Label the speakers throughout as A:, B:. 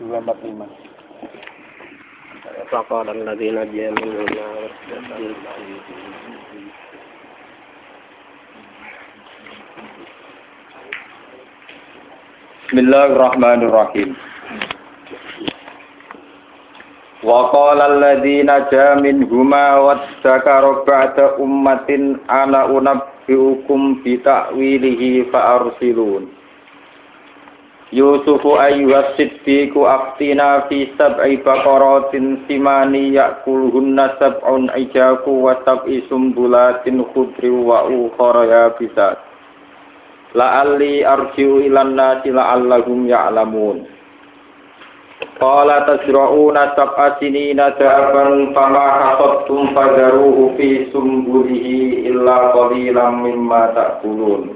A: dua empat lima
B: فقال الذين نجي منهما
A: Bismillahirrahmanirrahim. Wa qala alladziina ja minhuma waddakara ba'da ummatin ana unabbiukum bi ta'wilihi fa arsilun. Yusufu ayyuhas siddiqu aftina fi sab'i baqaratin simani ya'kuluhunna sab'un ijaku wa sab'i sumbulatin khudri wa ukhra yabisat. la'alli arji'u ilan nasi la'allahum ya'lamun qala tasra'una sab'a sinina da'aban fama hasabtum fadaruhu fi sumbulihi illa qalilan mimma ta'kulun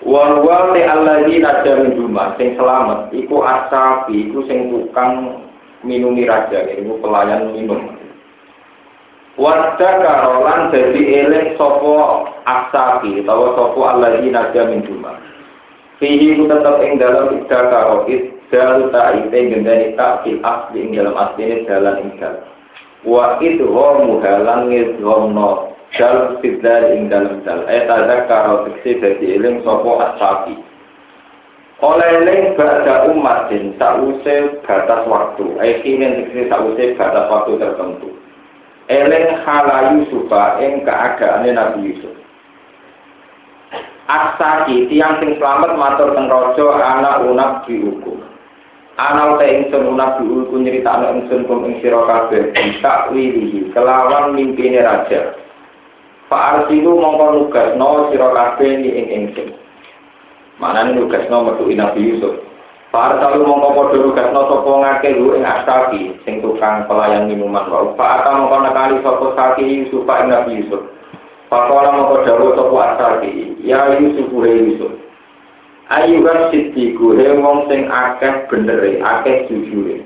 A: Wal wal te allazi nada min rumah sing selamat iku asabi iku sing tukang minumi raja, iku pelayan minum. Wadda karolan jadi eling asabi, atau sopo allazi nada min rumah. Fihi ku tetap ing dalam ida karo dalu tak ite gendani tak fil asli ing dalam asli ini jalan ing dalam. Wa itu homu halan ngizhomno dal fidal ing dalam dal. Eh tadak karo fiksi dari iling sopo asabi. Oleh iling bada umatin sause batas waktu. Eh kini fiksi sause batas waktu tertentu. Eling hala Yusufa ing keadaannya Nabi Yusuf. Asaki tiang sing selamat matur teng raja anak unak diukum. Anak te ingsun unak diukum nyeritakno ingsun kum ing sira kabeh tak wilihi kelawan mimpine raja. Pak Arsilu mongko nugasno sira kabeh ni ing ingsun. Manane nugasno metu Nabi Yusuf. Pak Arsilu mongko padha nugasno sapa ngake lu ing Asaki sing tukang pelayan minuman wae. Pak Ata mongko nekani sapa Saki Yusuf ing Nabi Yusuf. Pakola mau dawa sopo asali, ya Yusuf he Yusuf. Ayu kan siddiku he wong sing akeh benere, akeh jujure.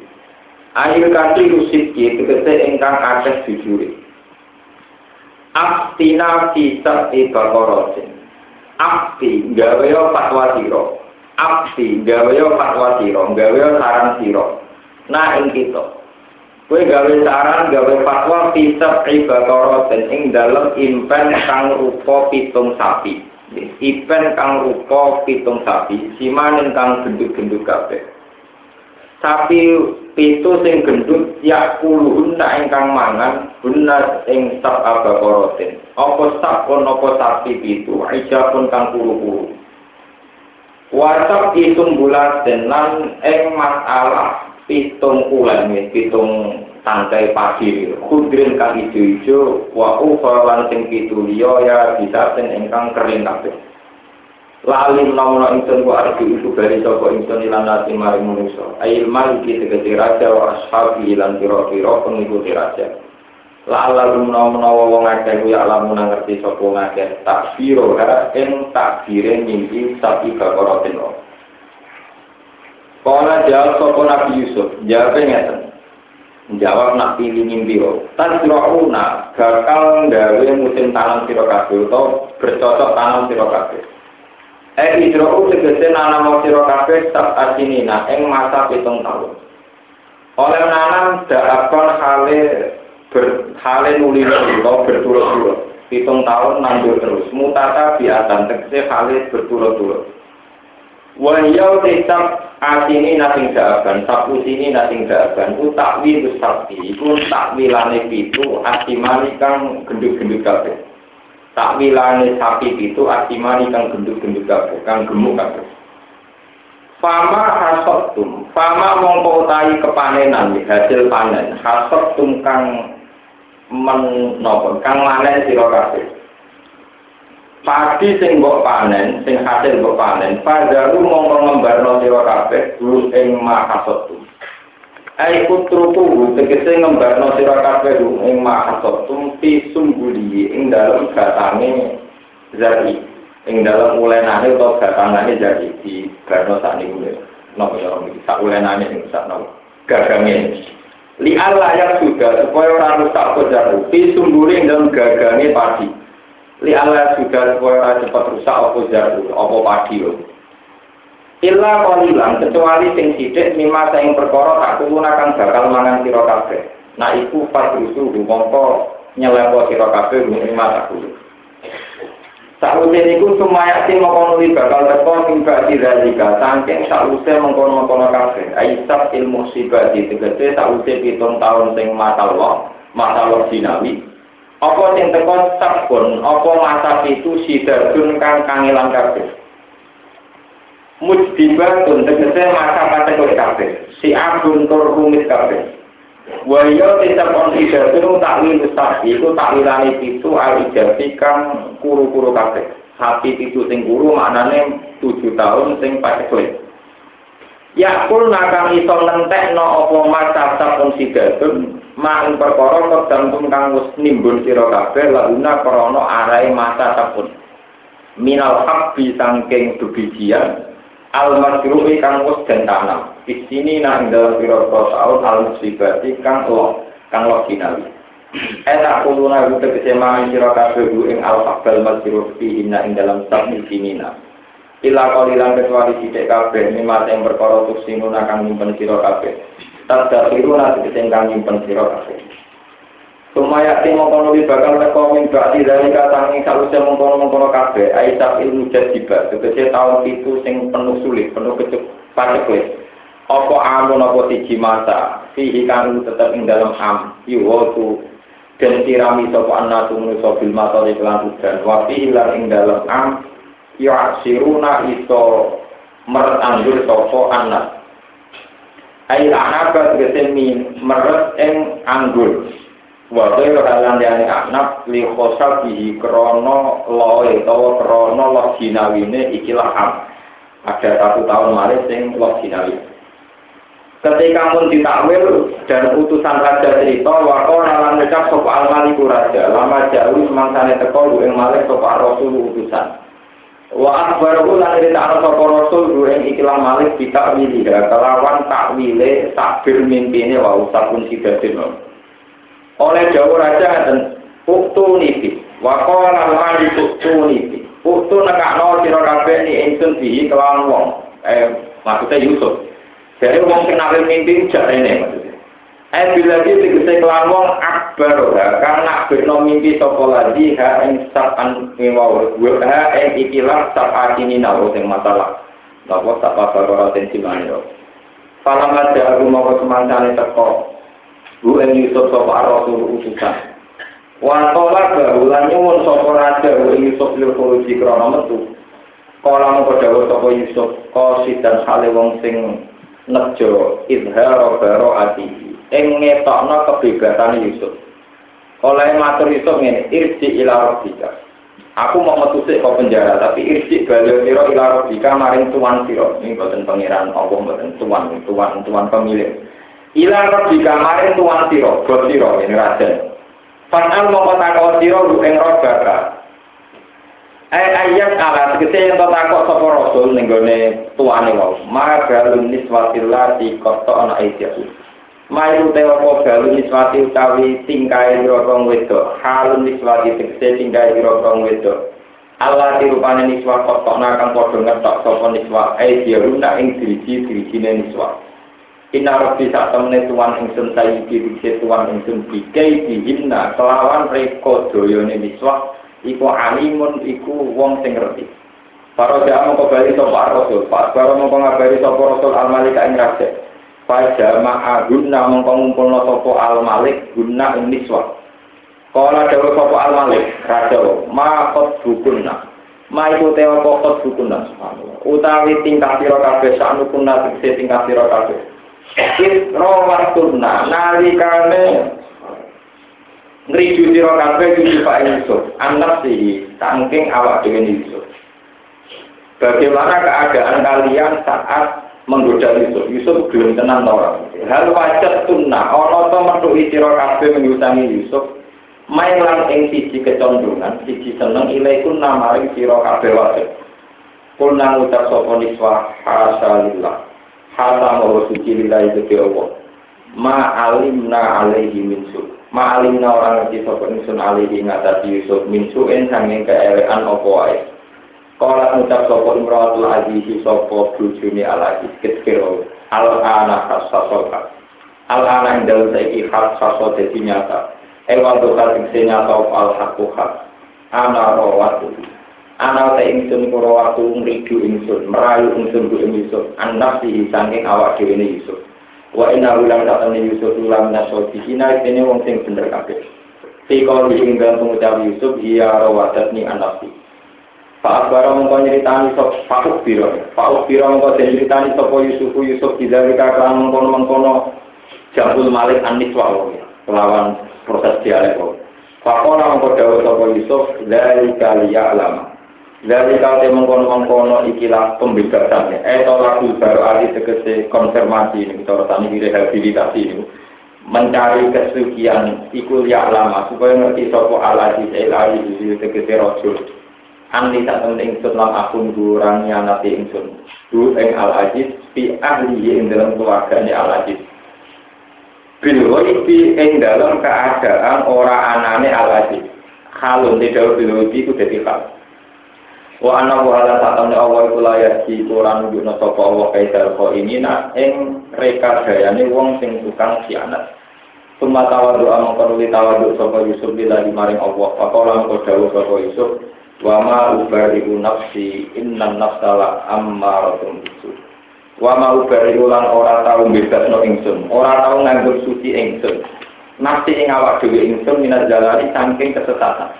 A: Ayu kati rusidki tegese ingkang akeh jujure. Aftina kisah ibakorotin. Afti gawe fatwa siro. Afti gawe fatwa siro, gawe saran siro. Nah ing kita. Kue gawe saran gawe fatwa pisah ibadoro dan ing dalam impen kang rupa pitung sapi. Impen kang rupa pitung sapi, simanen kang gendut-gendut kabeh. Sapi pitu sing gendut ya puluhun tak ingkang mangan guna ing sab abakorotin. Apa sab pun apa sapi pitu, aja pun kang puluh-puluh. Wasap hitung bulan dan lan ing masalah pitung ulan ya, pitung tangkai padi kudrin kang ijo-ijo wa ukhra lan sing pitu liya ya bisa sing ingkang kering kabeh lalim namono ingsun wa arju itu bari sapa ingsun ilan nasi maring manusa ail maliki tegese raja wa ashabi ilan pira-pira pengikuti raja Lala menawa wong akeh ku ya lamun ngerti sapa ngakeh takbiro ora ing takbire mimpi sapi bakorotin Kala jawab sopo Nabi Yusuf, jawabnya ngeten. Jawab nak pilih mimpi lo. Tan sirauna bakal gawe musim tanam sira utawa bercocok tanam sira. Eh idrou tegese nanam sira kabeh sak asinina ing masa pitung tahun. Oleh nanam dakon hale ber hale nuli lo berturut-turut. Pitung tahun nandur terus. Mutata biatan tegese hale berturut-turut. Wahiyau tetap asini nasing jawaban, sapu sini nasing jawaban, ku takwi ku sakti, ku takwilane pitu asimani kang gendut-gendut kabeh. Takwilane sapi pitu asimani kang gendut-gendut kabeh, kang gemuk kabeh. Fama hasotum, fama mongko utahi kepanenan hasil panen, hasotum kang menopo, kang lanen sira kabeh. padi sing mbok panen, sing hasil mbok panen, padaru mongko ngembarno sira kabeh guru ing mahasatu. Ai putruku tegese ngembarno sira kabeh ing mahasot tumpi sumbuli ing dalem gatange zati ing dalem ulenane utawa gatangane zati di barno sakniku lho. Napa ya iki sak ulenane sing sak napa gagange li Allah yang sudah supaya ora rusak kojaru di sumbuli ing dalem gagange padi. Li Allah sudah supaya ora cepat rusak apa jaru apa padi lho Illa kolilan kecuali sing sithik mima sing perkara tak kuluna kang bakal mangan sira kabeh. Nah iku fadrusu mongko nyelepo sira kabeh mima tak kulo. Sakwise niku sumaya sing mongko nuli bakal teko ing badi dalika saking sakwise mengkono-mengkono kabeh. Aisab ilmu sibati tegese sakwise pitung tahun sing matallah, matallah sinawi. Apa sing teko sabun, apa masa itu sidadun kang kangelan kabeh. Mujdibatun tegese masa kategori kabeh. Si abun tur rumit kabeh. Wa ya tetap on idatun takwil ustaz iku takwilane pitu al ijati kang kuru-kuru kabeh. Sapi pitu sing kuru maknane tujuh tahun sing pakai Ya kul nakang iso nentekno apa masa sabun sidatun mak perkara tergantung kang wis nimbun sira kabeh laguna krana arahe masa sabun minal habbi sangking dubijian al masruhi kang wis den tanam. Di sini nang dalam pira tahun al musibati kang lo kang lo kinawi Eta kuluna ibu tegese mangan sira kabeh ing al faqbal masruh fi inna ing dalam sami sinina. Ila kalilan kecuali sithik kabeh mimate perkara tusinuna kang nyimpen sira kabeh. Tadakiruna tegese kang nyimpen sira kabeh Sumaya ti mongkono bakal teko min bakti dari katangi saluse mongkono-mongkono kabeh Aisyah ilmu jadiba Tegese tahun itu sing penuh sulit, penuh kecuk paceklik Apa amun apa siji masa Fihi kanu tetap ing dalam am Yuhotu Dan sirami sopo anna tumunuso bil matori kelan hujan Wafi ilan ing dalam am Yu'asiruna iso Meret anggur sopo anak Ail anaba min meret ing anggur wa ghairu halan yani anak li khosabihi krana loe utawa krana jinawine ikilah am. Ada satu tahun malah sing lo jinawi. Ketika pun ditakwil dan utusan raja cerita wako nalan ngecap sopa almaliku raja lama jauh semangsane teko ing malih sopa rasul utusan. Wa akbaru lan ditakno sapa rasul ing ikilah malik ditakwili kelawan takwile takbir mimpine wa usapun sidatin oleh jauh raja dan uktu nipi wakola mali uktu nipi. Uktu nekakno sira kabeh ni ingsun bihi kelawan wong. Eh maksudnya Yusuf. Dari wong sing mimpi jarene maksudnya. Eh bila dia tegese kelawan wong akbar karena birno mimpi sapa lagi ha ing sapan ngewaw ha ing ikilah ini nawo sing masalah. Napa sapa perkara sing simane Falam aja aku mau semancane teko Bu en Yusuf sapa Rasul utusan. Wa tola bahulan nyuwun sapa raja Bu Yusuf lil khuruji krana metu. Kala mung sapa Yusuf qasid dan hale wong sing nejo izhar baro ati. Ing ngetokno kebebasan Yusuf. Oleh matur Yusuf ngene, irji ila rabbika. Aku mau metu kok penjara, tapi irji balik sira ila rabbika maring tuan sira. Ini boten pangeran Allah boten tuan, tuan, tuan pemilik. Ila rabbika maring tuan siro, bos siro, ini raja. Fanal mau takok siro lu ing robbaka. Eh ayat ala tegese yang takok sapa rasul ning gone tuane wau. Maka galun niswatillah di koto ana aisyah. Mairu tewa po galun niswati utawi tingkai dirokong wedok. Halun niswati tegese tingkai dirokong wedok. Allah dirupane niswa kotok nakang podo ngetok sapa niswa. Eh dia runa ing diriji-dirijine niswa. Inna rabbi saat temene tuan ingsun sayyidi bikse tuan ingsun bikai dihinna kelawan reko doyone miswah iku alimun iku wong sing ngerti. Para mau kembali sopa rasul, mau ngabari sopa rasul al malik ing raja. Pak jamaah guna mau ngumpul no sopa al malik guna ing miswah. Kala dawa sopa al malik raja, ma kot bukunna. Ma tewa kot bukunna. Utawi tingkah siro kabeh sa'nu kunna tingkah kabeh. Isro wasturna nalikane ngriju sira kabeh kudu Pak Yusuf, anak sih saking awak dhewe Yusuf. Bagaimana keadaan kalian saat menggoda Yusuf. Yusuf belum tenang orang. Hal wajat sunnah, ono to metu sira kabeh menyusangi Yusuf. Main lang ing siji kecondongan, siji seneng ilaikun namaring sira kabeh wajib. Kulna ngucap sapa niswa hasalillah. Hasa mawa suci lillahi gede Allah. Ma alimna alaihi min su. Ma alimna orang ngerti sapa ingsun alaihi ngatasi Yusuf min su'en sanging keelekan apa wae. Kala ngucap sapa imratul aziz sapa bojone al aziz kira al ana hasasoka. Al ana ing dalem saiki hasaso dadi nyata. Ewa dokal ing nyata al hakuha. Ana rawatu. Ana te ingsun kula waktu ngridu ingsun, merayu ingsun ku Yusuf, anak si saking awak dhewe Yusuf. Wa ulang datang Yusuf ulang nasoti hina ini wong sing bener kabeh. Sikol ing dalam pengucap Yusuf iya rawadatni anak si. Pak Akbar mengkau nyeritani sop Pak Biro, Pak Biro mengkau nyeritani sop Yusuf Yusuf tidak dikatakan mengkono mengkono Jabul Malik Aniswa kelawan proses dialek. Pak Kona mengkau dawuh sop Yusuf dari kaliya lama. Dari kali mengkono-mengkono ikilah pembebasannya. Eh, lagu baru ali tegese konfirmasi ini, kita tani rehabilitasi ini. Mencari kesucian ikul ya lama, supaya ngerti sopo al-aziz el-ali di tegese rojul. Ani tak temen ingsun lam akun kurang nanti ingsun. Du ing al-aziz, pi ahli ing dalam keluarganya al-aziz. Bil ghaibi ing dalam keadaan ora anane al-aziz. Halun tidak bil itu jadi. Wa anna wa ala ta'ala Allah iku layak di Quran nunjukna sapa Allah kaidal kho ini nak ing reka dayane wong sing tukang khianat. Suma tawadu amang perlu tawadu sapa Yusuf bila maring Allah. Pakola mengko dawuh sapa Yusuf wa ma ubari'u nafsi innan nafsala ammaratun bisu. Wa ma ubari'u lan ora tau bebasno ingsun, ora tau nganggo suci ingsun. Nafsi ing awak dhewe ingsun minat jalani saking kesesatan.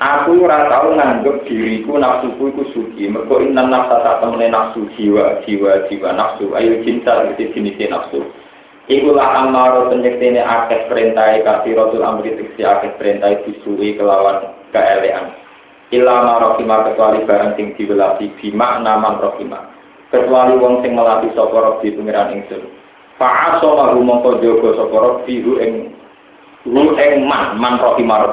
A: Aku ora tau nganggep diriku nafsuku iku suci. Mergo inna nafsa tak temene nafsu jiwa, jiwa, jiwa nafsu. Ayo cinta iki jenis nafsu. Iku lah amaro penyektene akeh perintah kasih rotul amri tiksi akeh perintah disui kelawan keelean. Illa rohima kecuali barang sing diwelasi bima naman rohima. Kecuali wong sing melatih sapa robi pengiran ingsun. Fa'aso lahu mongko jogo sapa robi hu ing ing man man rohima.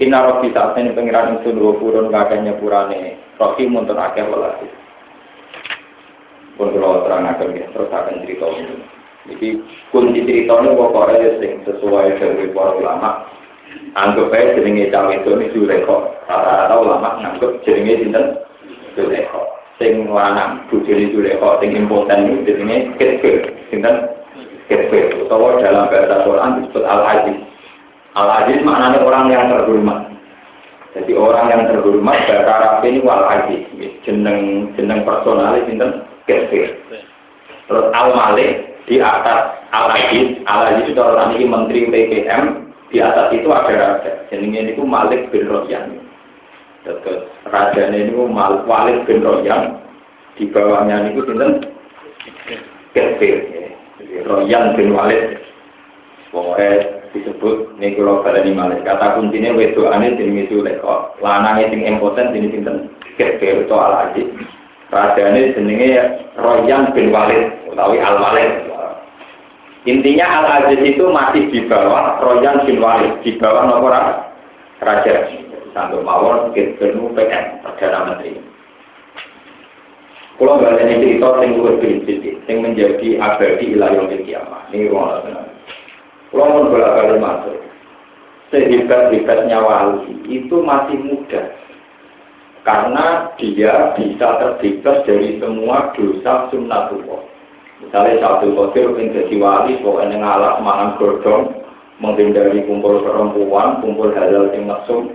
A: Inna rofi saat ini pengiran ingsun dua purun kakeknya purane rofi muntur akeh welasi. Pun kalau terang akan ya, terus akan cerita ini. Jadi kunci cerita ini pokoknya sing sesuai dari para ulama. Anggap aja jenenge cawe itu ini Zulekho. Rata-rata ulama nganggap jenenge sinten Zulekho. Sing lanang bujuni Zulekho, sing impoten ini jenenge Ketfir. Sinten Ketfir. Utawa dalam bahasa Quran disebut Al-Aziz. Al-Aziz maknanya orang yang terhormat. Jadi orang yang terhormat bahasa Arab ini wal aziz, jeneng jeneng personalis sinten kafir. Terus Al Malik di atas Al Aziz, Al Aziz itu orang ini menteri PPM, di atas itu ada raja. Jenengnya itu Malik bin Royan. Terus raja ini Malik Walid bin Royan, di bawahnya itu sinten kafir. Royan bin Walid. Pokoknya disebut kalau di malik kata kuncinya wedo ane jadi itu leko lanangnya sing impoten jadi sinten? Keker itu al aziz rajane jenenge Royan bin Walid utawi al Walid intinya al aziz itu masih di bawah Royan bin Walid. Di bawah nomor raja. Sampai mawon kekeru PM perdana menteri. Kalau nggak ada cerita yang lebih sing menjadi abadi ilayah kiamat ini ruang kalau bolak balik masuk, sehebat-hebatnya wali itu masih muda. Karena dia bisa terbebas dari semua dosa sunnatullah. Misalnya satu kotir yang jadi wali, pokoknya ngalah mangan godong, menghindari kumpul perempuan, kumpul halal yang masuk.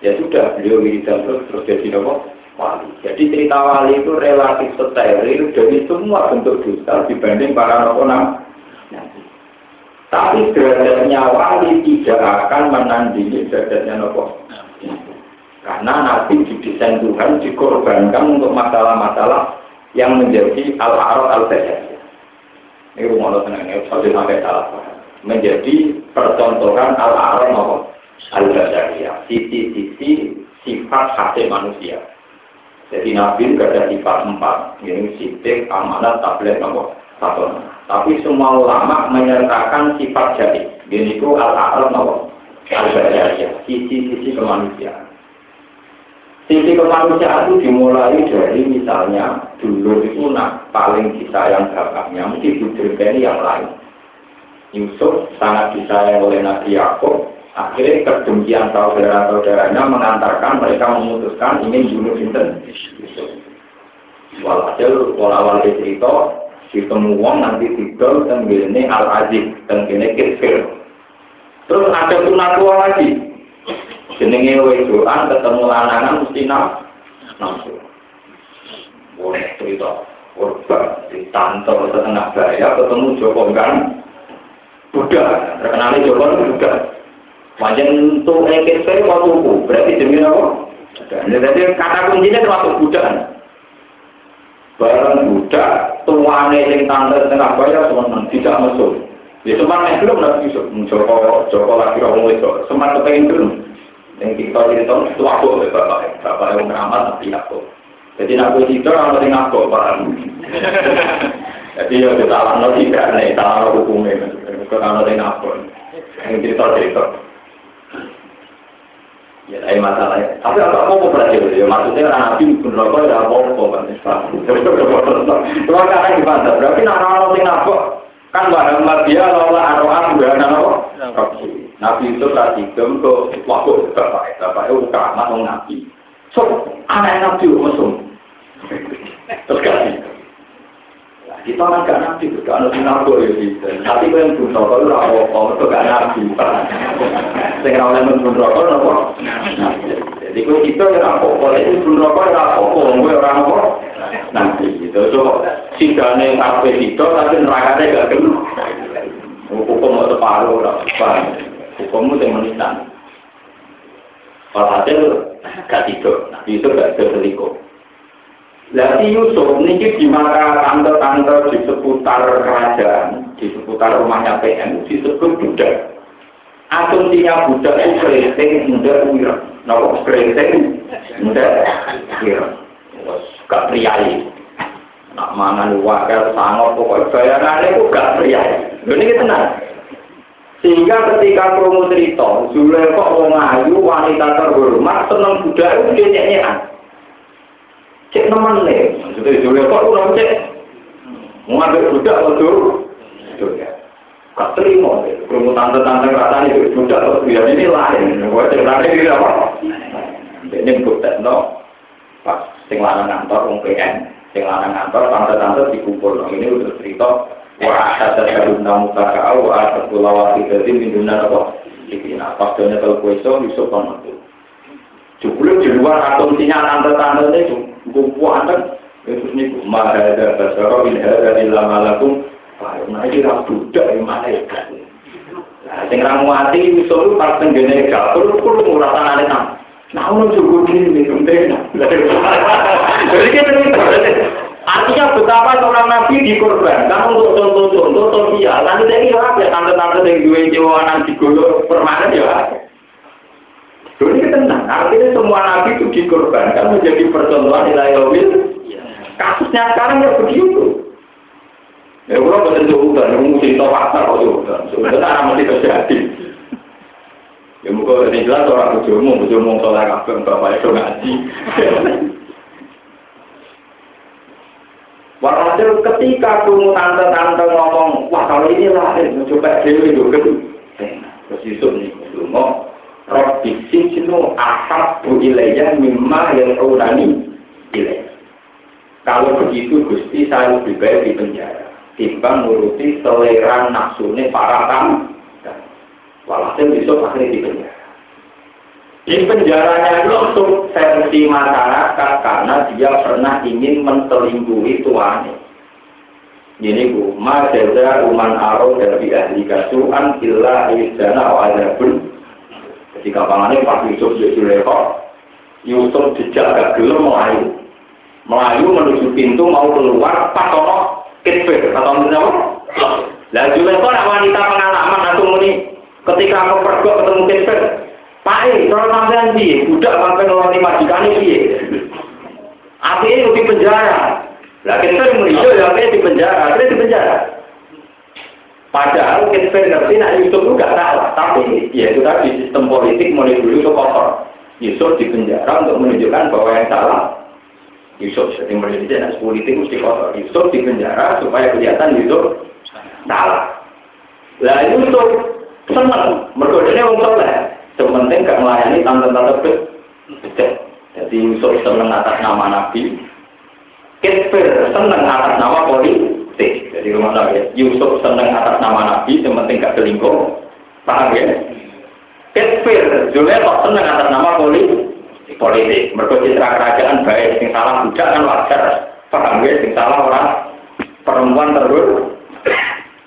A: Ya sudah, beliau wiridan terus, terus jadi apa? Wali. Jadi cerita wali itu relatif steril dari semua bentuk dosa dibanding para orang tapi derajatnya wali tidak akan menandingi derajatnya nopo. Karena Nabi didesain Tuhan dikorbankan untuk masalah-masalah yang menjadi al-arad al-basariyah. Ini rumah lo tenang, ya, sampai sampai salah Menjadi percontohan al-arad nopo al-basariyah. Sisi-sisi sifat hati manusia. Jadi Nabi ada sifat empat, ini sidik, amanat, tablet, apa? Satu. Tapi semua ulama menyertakan sifat jadi. Ini itu al-a'lam, apa? Al-Bajariyah, sisi-sisi kemanusiaan. Sisi kemanusiaan itu dimulai dari misalnya dulu itu nak paling disayang bapaknya, mesti ini yang lain. Yusuf sangat disayang oleh Nabi Yakub, Akhirnya kedengkian saudara-saudaranya mengantarkan mereka memutuskan ingin bunuh Sinten. Walhasil walau cerita ditemu uang nanti tidur dan gini al aziz dan gini kecil. Terus ada tunatua lagi. Jenenge wedoan ketemu lanangan mesti nafsu. Boleh cerita korban ditantau setengah bayar ketemu Joko kan Buddha terkenal Joko Buddha Wajan untuk EKP waktu tuku, berarti demi apa? Jadi kata kuncinya termasuk budak. Barang budak, tuane yang tante tengah bayar semua tidak masuk. Ya semua yang belum nanti bisa. Joko Joko lagi orang itu, semua kepengen belum. Yang kita cerita itu aku bapak, bapak yang beramal tapi aku. Jadi aku itu orang yang aku paham. Jadi ya kita alam tidak nih, salah hukumnya. Kalau yang aku, yang cerita cerita. Ya, tapi masalahnya. Tapi apa mau berarti ya? Maksudnya orang nabi pun rokok ya apa-apa kan Islam. Cuma karena gimana? Berarti sing nabok kan dia lola aroan bukan apa? Nabi itu tadi gem ke waktu bapak bapak itu nabi. So anak nabi musuh. Terus kasih. Kita kan gak nabi, gak ada sinarko ya bisa. Tapi kalau yang pun rokok itu apa-apa, itu gak nabi. Saya oleh pun rokok, apa? Jadi kalau kita yang apa-apa, itu pun rokok, ya apa-apa, gue orang apa? Nanti gitu. So, sidane kafe itu, tapi nerakanya gak kena. Hukum mau separuh, hukum itu yang menisan. Walhasil, gak tidur. Nabi itu gak selingkuh. Lati Yusuf ini di mata tante-tante di seputar kerajaan, di seputar rumahnya PM disebut budak. Asumsinya budak itu keriting, muda, wira. Nama keriting, muda, wira. Gak priayi. Nak mangan wakil sangat pokoknya bayangannya itu gak priayi. Ini tenang. Sehingga ketika promo cerita, Zulekho wong ayu wanita terhormat seneng budak itu dia nyanyian. Cek nemen nih, maksudnya dulu kok udah cek. Mau ambil budak atau ya. Gak terima, kerumuh tante-tante rasanya itu budak atau biar ini lain. Gue cek lain ini apa? Ini bukti no. Pas sing lanang kantor, wong PN, sing lanang kantor, tante-tante dikumpul. Ini udah cerita. Wah, ada karun namu kakak, wah, ada pulawati dari minuman apa? Jadi, nah, pas doanya kalau kueso, Yusuf kan Jumlah di luar asumsinya tante-tante itu Kuku anak itu nih mahada basaro in hada illa malakum Nah ini rak budak yang malaikat. Nah, sing ramu hati usul pas tenggene dapur kudu nguratan ane nang. Nah, ono cukup ini teh. Jadi kita ini Artinya betapa seorang nabi dikorbankan untuk contoh-contoh sosial. Nanti kira ya tante-tante yang dua jiwa digolok permanen ya. Jadi tenang, artinya semua nabi itu dikorbankan menjadi percontohan nilai mobil. Kasusnya sekarang ya begitu. Ya kalau juga, yang mesti tahu pasar kok juga. Sebenarnya masih terjadi. Ya muka ini jelas orang bujumu, bujumu soal kabel, bapak itu ngaji. Walhasil ketika kamu tante-tante ngomong, wah kalau ini lahir, coba dewi juga. Terus Yusuf nih, ngomong, Rabbi sijnu ahabbu ilayya mimma yang urani ilayya. Kalau begitu Gusti saya lebih baik di penjara. Timbang nuruti selera nafsunya para tamu. Walhasil besok akhirnya di penjara. Di penjaranya untuk versi masyarakat karena dia pernah ingin menselingkuhi tuannya. Ini bu, ma jaza uman aro dari ahli kasuan illa izdana wa adabun di kampangannya Pak Yusuf di Suleko, Yusuf dijaga gelem melayu. Melayu menuju pintu mau keluar, pas ono kitbir, atau apa? Lah Suleko nak wanita pengalaman atau muni ketika aku pergi ketemu kitbir, Pak E, kalau sampean piye? Budak sampai ngeloni majikan piye? Akhirnya di penjara. Lah kita merijo ya akhirnya di penjara, akhirnya di penjara. Padahal ngerti nak Yusuf itu gak salah, tapi ya itu tadi sistem politik mulai dulu itu kotor. Yusuf di penjara untuk menunjukkan bahwa yang salah Yusuf jadi menunjukkan politik mesti kotor. Yusuf di penjara supaya kelihatan Yusuf salah. Lah Yusuf mereka ini orang soleh. Sementing gak melayani tante-tante betul. Jadi Yusuf seneng atas nama Nabi, Kitfir seneng atas nama politik. Jadi rumah ya, Yusuf seneng atas nama Nabi, sementing gak selingkuh. Paham ya? Kitfir, Zulekho seneng atas nama politik. politik. Mereka citra kerajaan baik, yang salah budak kan wajar. Paham ya, yang salah orang perempuan terus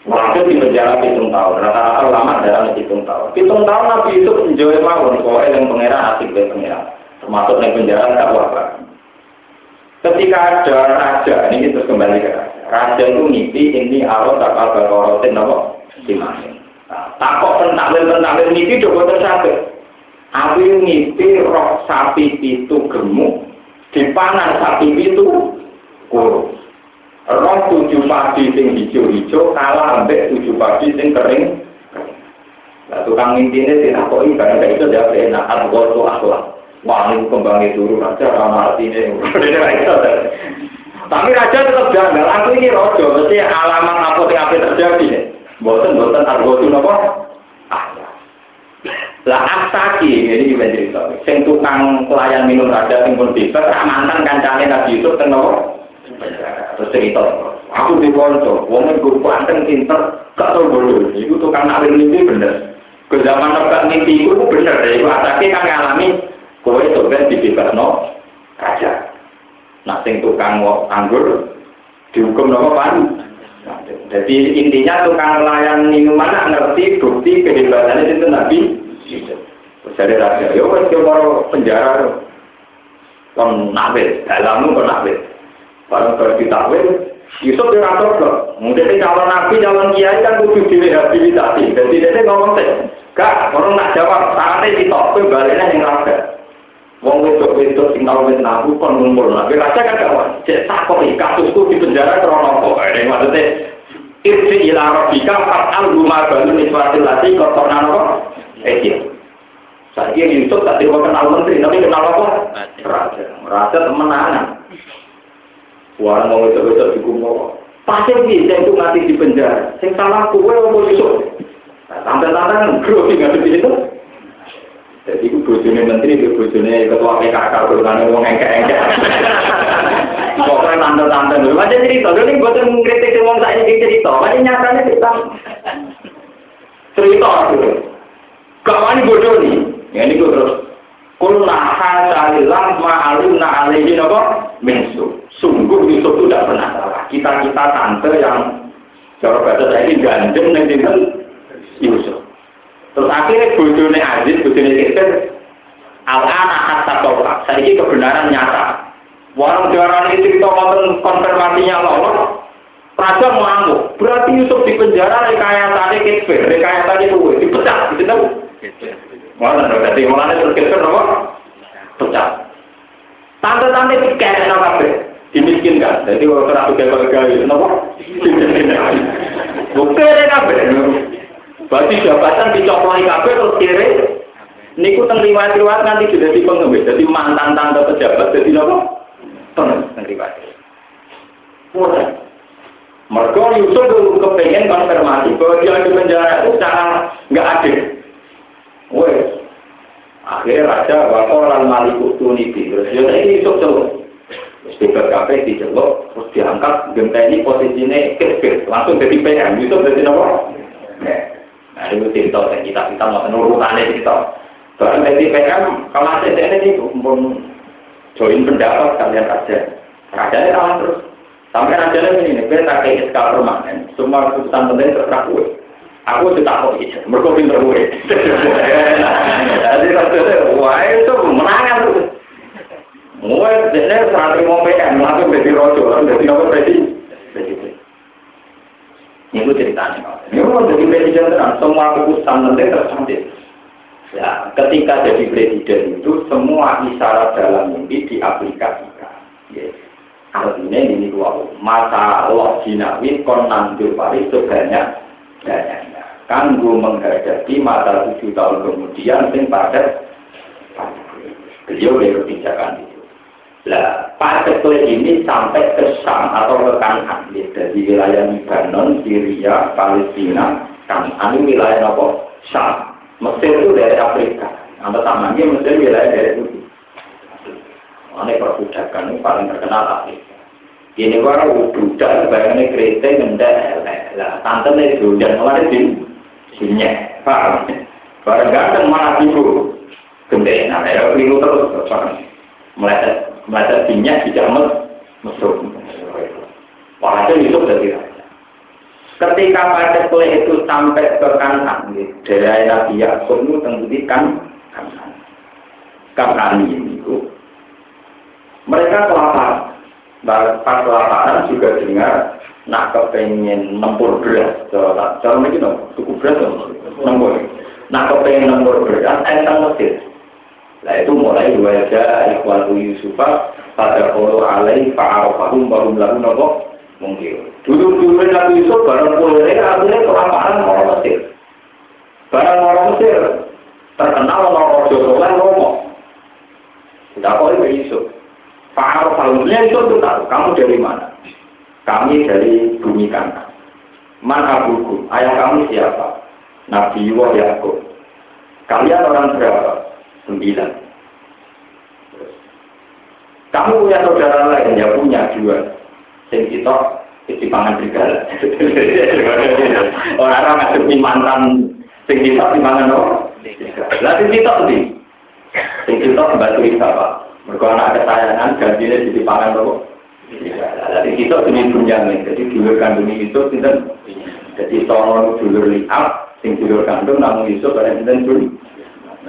A: Walhasil di penjara hitung tahun, rata-rata lama dalam hitung tahun. Hitung tahun Nabi itu menjauh mawon, pokoknya yang pengeran asik dari pengeran. Termasuk yang penjara tak wabah. Ketika ada raja, ini kita kembali ke raja. Itu mimpi ini arot tak apa korotin apa simasin. Nah, takut pentaklil pentaklil mimpi coba tersabit. Aku mimpi roh sapi itu gemuk, dipanan sapi itu kurus. Roh tujuh padi sing hijau-hijau kalah ambek tujuh padi sing kering. Nah, tukang mimpi ini tidak kok karena itu dia enak aku tuh akhlak. Wah ini kembangnya turun aja ramah hati ini. Tapi raja tetap janggal. Aku ini rojo, mesti alamat apa yang apa terjadi nih. Boten argo itu. Ah, lah Asaki ini juga cerita. Sing tukang pelayan minum raja sing pun bebas, mantan kancane Nabi Yusuf ten nopo. Terus cerita, aku di konco, wong gue kuanteng pinter, gak tau bodoh. Iku tukang alim mimpi bener. Ke zaman nebak mimpi itu bener. Iku asake kan ngalami, kowe itu kan dibebas no raja. Nah, sing tukang anggur dihukum nopo pan. Jadi intinya tukang layan minuman ngerti bukti kehebatannya itu nabi. Dari raja, yo wes penjara kon nabe, dalammu kon nabe. Barang baru ditakwil, Yusuf diratur loh. Mungkin calon nabi, calon kiai kan kudu direhabilitasi. Jadi dia ngomong sih, gak, orang nak jawab, saatnya ditok, gue baliknya yang raga. Wong wedok wedok sing tau wis nabu kon ngumpul. Nabi raja kan gak wae. Cek takok kasusku di penjara krono apa. Ini maksudnya Irsi ila rabbika fat'al guma banu niswatil lati kotorna apa? Eh Saya Yusuf tadi mau kenal menteri, tapi kenal apa? Raja. Raja temenan. Wah, mau wedok-wedok dikumpo. Pasti bisa itu mati di penjara. Sing salah kue apa Yusuf? Nah, tante-tante grogi nggak di situ. Jadi itu bojone menteri, itu bojone ketua PKK, urutannya ngomong engke-engke. Pokoknya tante-tante dulu. Macam cerita, dulu ini buatan mengkritik ngomong saya ini cerita. Macam nyatanya kita cerita dulu. Kawan bodoh nih. Ya ini gue terus. Kulna hasalilah ma'aluna alaihi nopo minsu. Sungguh Yusuf itu tidak pernah salah. Kita-kita tante yang cara bahasa saya ini gandeng dengan Yusuf. Terus akhirnya bojone Aziz, bojone Kisir, al-anak hatta tolak. Saya ini kebenaran nyata. Warung jualan itu konten konfirmasinya lolos. Raja mengamuk. Berarti Yusuf di penjara rekayatannya Kisir, rekayatannya gue dipecat, gitu tahu? Mana berarti mulanya terus Kisir apa? Pecat. Tante-tante dikeret no kabeh. Dimiskinkan. Jadi waktu aku gagal-gagal, kenapa? Dimiskinkan. Bukti kabeh. Berarti jabatan dicoploi kabeh terus kiri. Niku teng riwayat-riwayat nanti sudah di pengemis. Jadi mantan tante pejabat jadi apa? Pengemis teng riwayat. Mereka Yusuf dulu kepengen konfirmasi bahwa dia di penjara itu secara nggak adil. Wes. Akhirnya raja wakolan maliku tuniti. Terus dia ini Yusuf coba. Speaker kafe dicelok, terus diangkat, genteni posisinya kecil, langsung jadi PM. Yusuf jadi apa? Nah, itu cerita yang kita kita mau nurutannya cerita. Soalnya dari PM, kalau ada ini pun join pendapat kalian raja. Rajanya kalah terus. Sampai rajanya ini, gue tak kayak skala permanen. Semua keputusan penting terserah gue. Aku sudah tahu itu, mereka pinter gue. Jadi rajanya, wah itu menangan tuh. Gue jadi saat mau PM, langsung jadi rojo, jadi apa presiden. Ini ceritanya. Ini mau jadi presiden terang, semua keputusan penting tercantik. Ya, ketika jadi presiden itu semua isyarat dalam mimpi diaplikasikan. Ya. Artinya ini dua masa Allah jinawi kon nandur pari sebanyak banyaknya. Kanggo menghadapi masa tujuh tahun kemudian sing padat beliau berkebijakan itu. Lah, padat ini sampai ke Sam atau ke Kanan, dari wilayah Libanon, Syria, Palestina, Kanan ini wilayah apa? Sam. Mesir itu dari Afrika. Atau tamannya Mesir wilayah dari itu. Ini perbudakan ini paling terkenal Afrika. Ini baru budak bayangnya kereta ngendak lah tante nih dan malah di sini paham barang ganteng malah ibu gede nah ya keliru terus meleset minyak di jamet mesuk walhasil itu dari ketika pada kue itu sampai ke kanan dari Nabi Yakub itu tentu kan kanan ini mereka kelaparan. Pas kelaparan juga dengar nak kepengen nempur beras cara dong cukup beras nempur. Nak kepengen nempur beras entang mesir lah itu mulai dua aja ikhwatu Yusufa pada kalau alai fa'arofahum barum lalu nopo mungkin dulu dulu Nabi Yusuf barang boleh artinya kelaparan orang Mesir barang orang Mesir terkenal orang Jodoh ngomong tidak boleh Yusuf Pak Arafahumnya itu tahu, kamu dari mana? Kami dari bumi kanan. Mana buku? Ayah kamu siapa? Nabi Yuwa Yakub. Kalian orang berapa? Sembilan. Kamu punya saudara lain? Ya punya dua. Sing kita di pangan serigala. Orang-orang ngasih mantan sing kita di pangan no. Lalu kita sendiri. Sing kita batu Pak. Mereka anak kesayangan gantinya jadi pangan loh. Jadi kita ini bunyamin. Jadi dulur kandung itu tidak. Jadi tolong dulur liap, sing dulur kandung namun itu pada sinten dulu.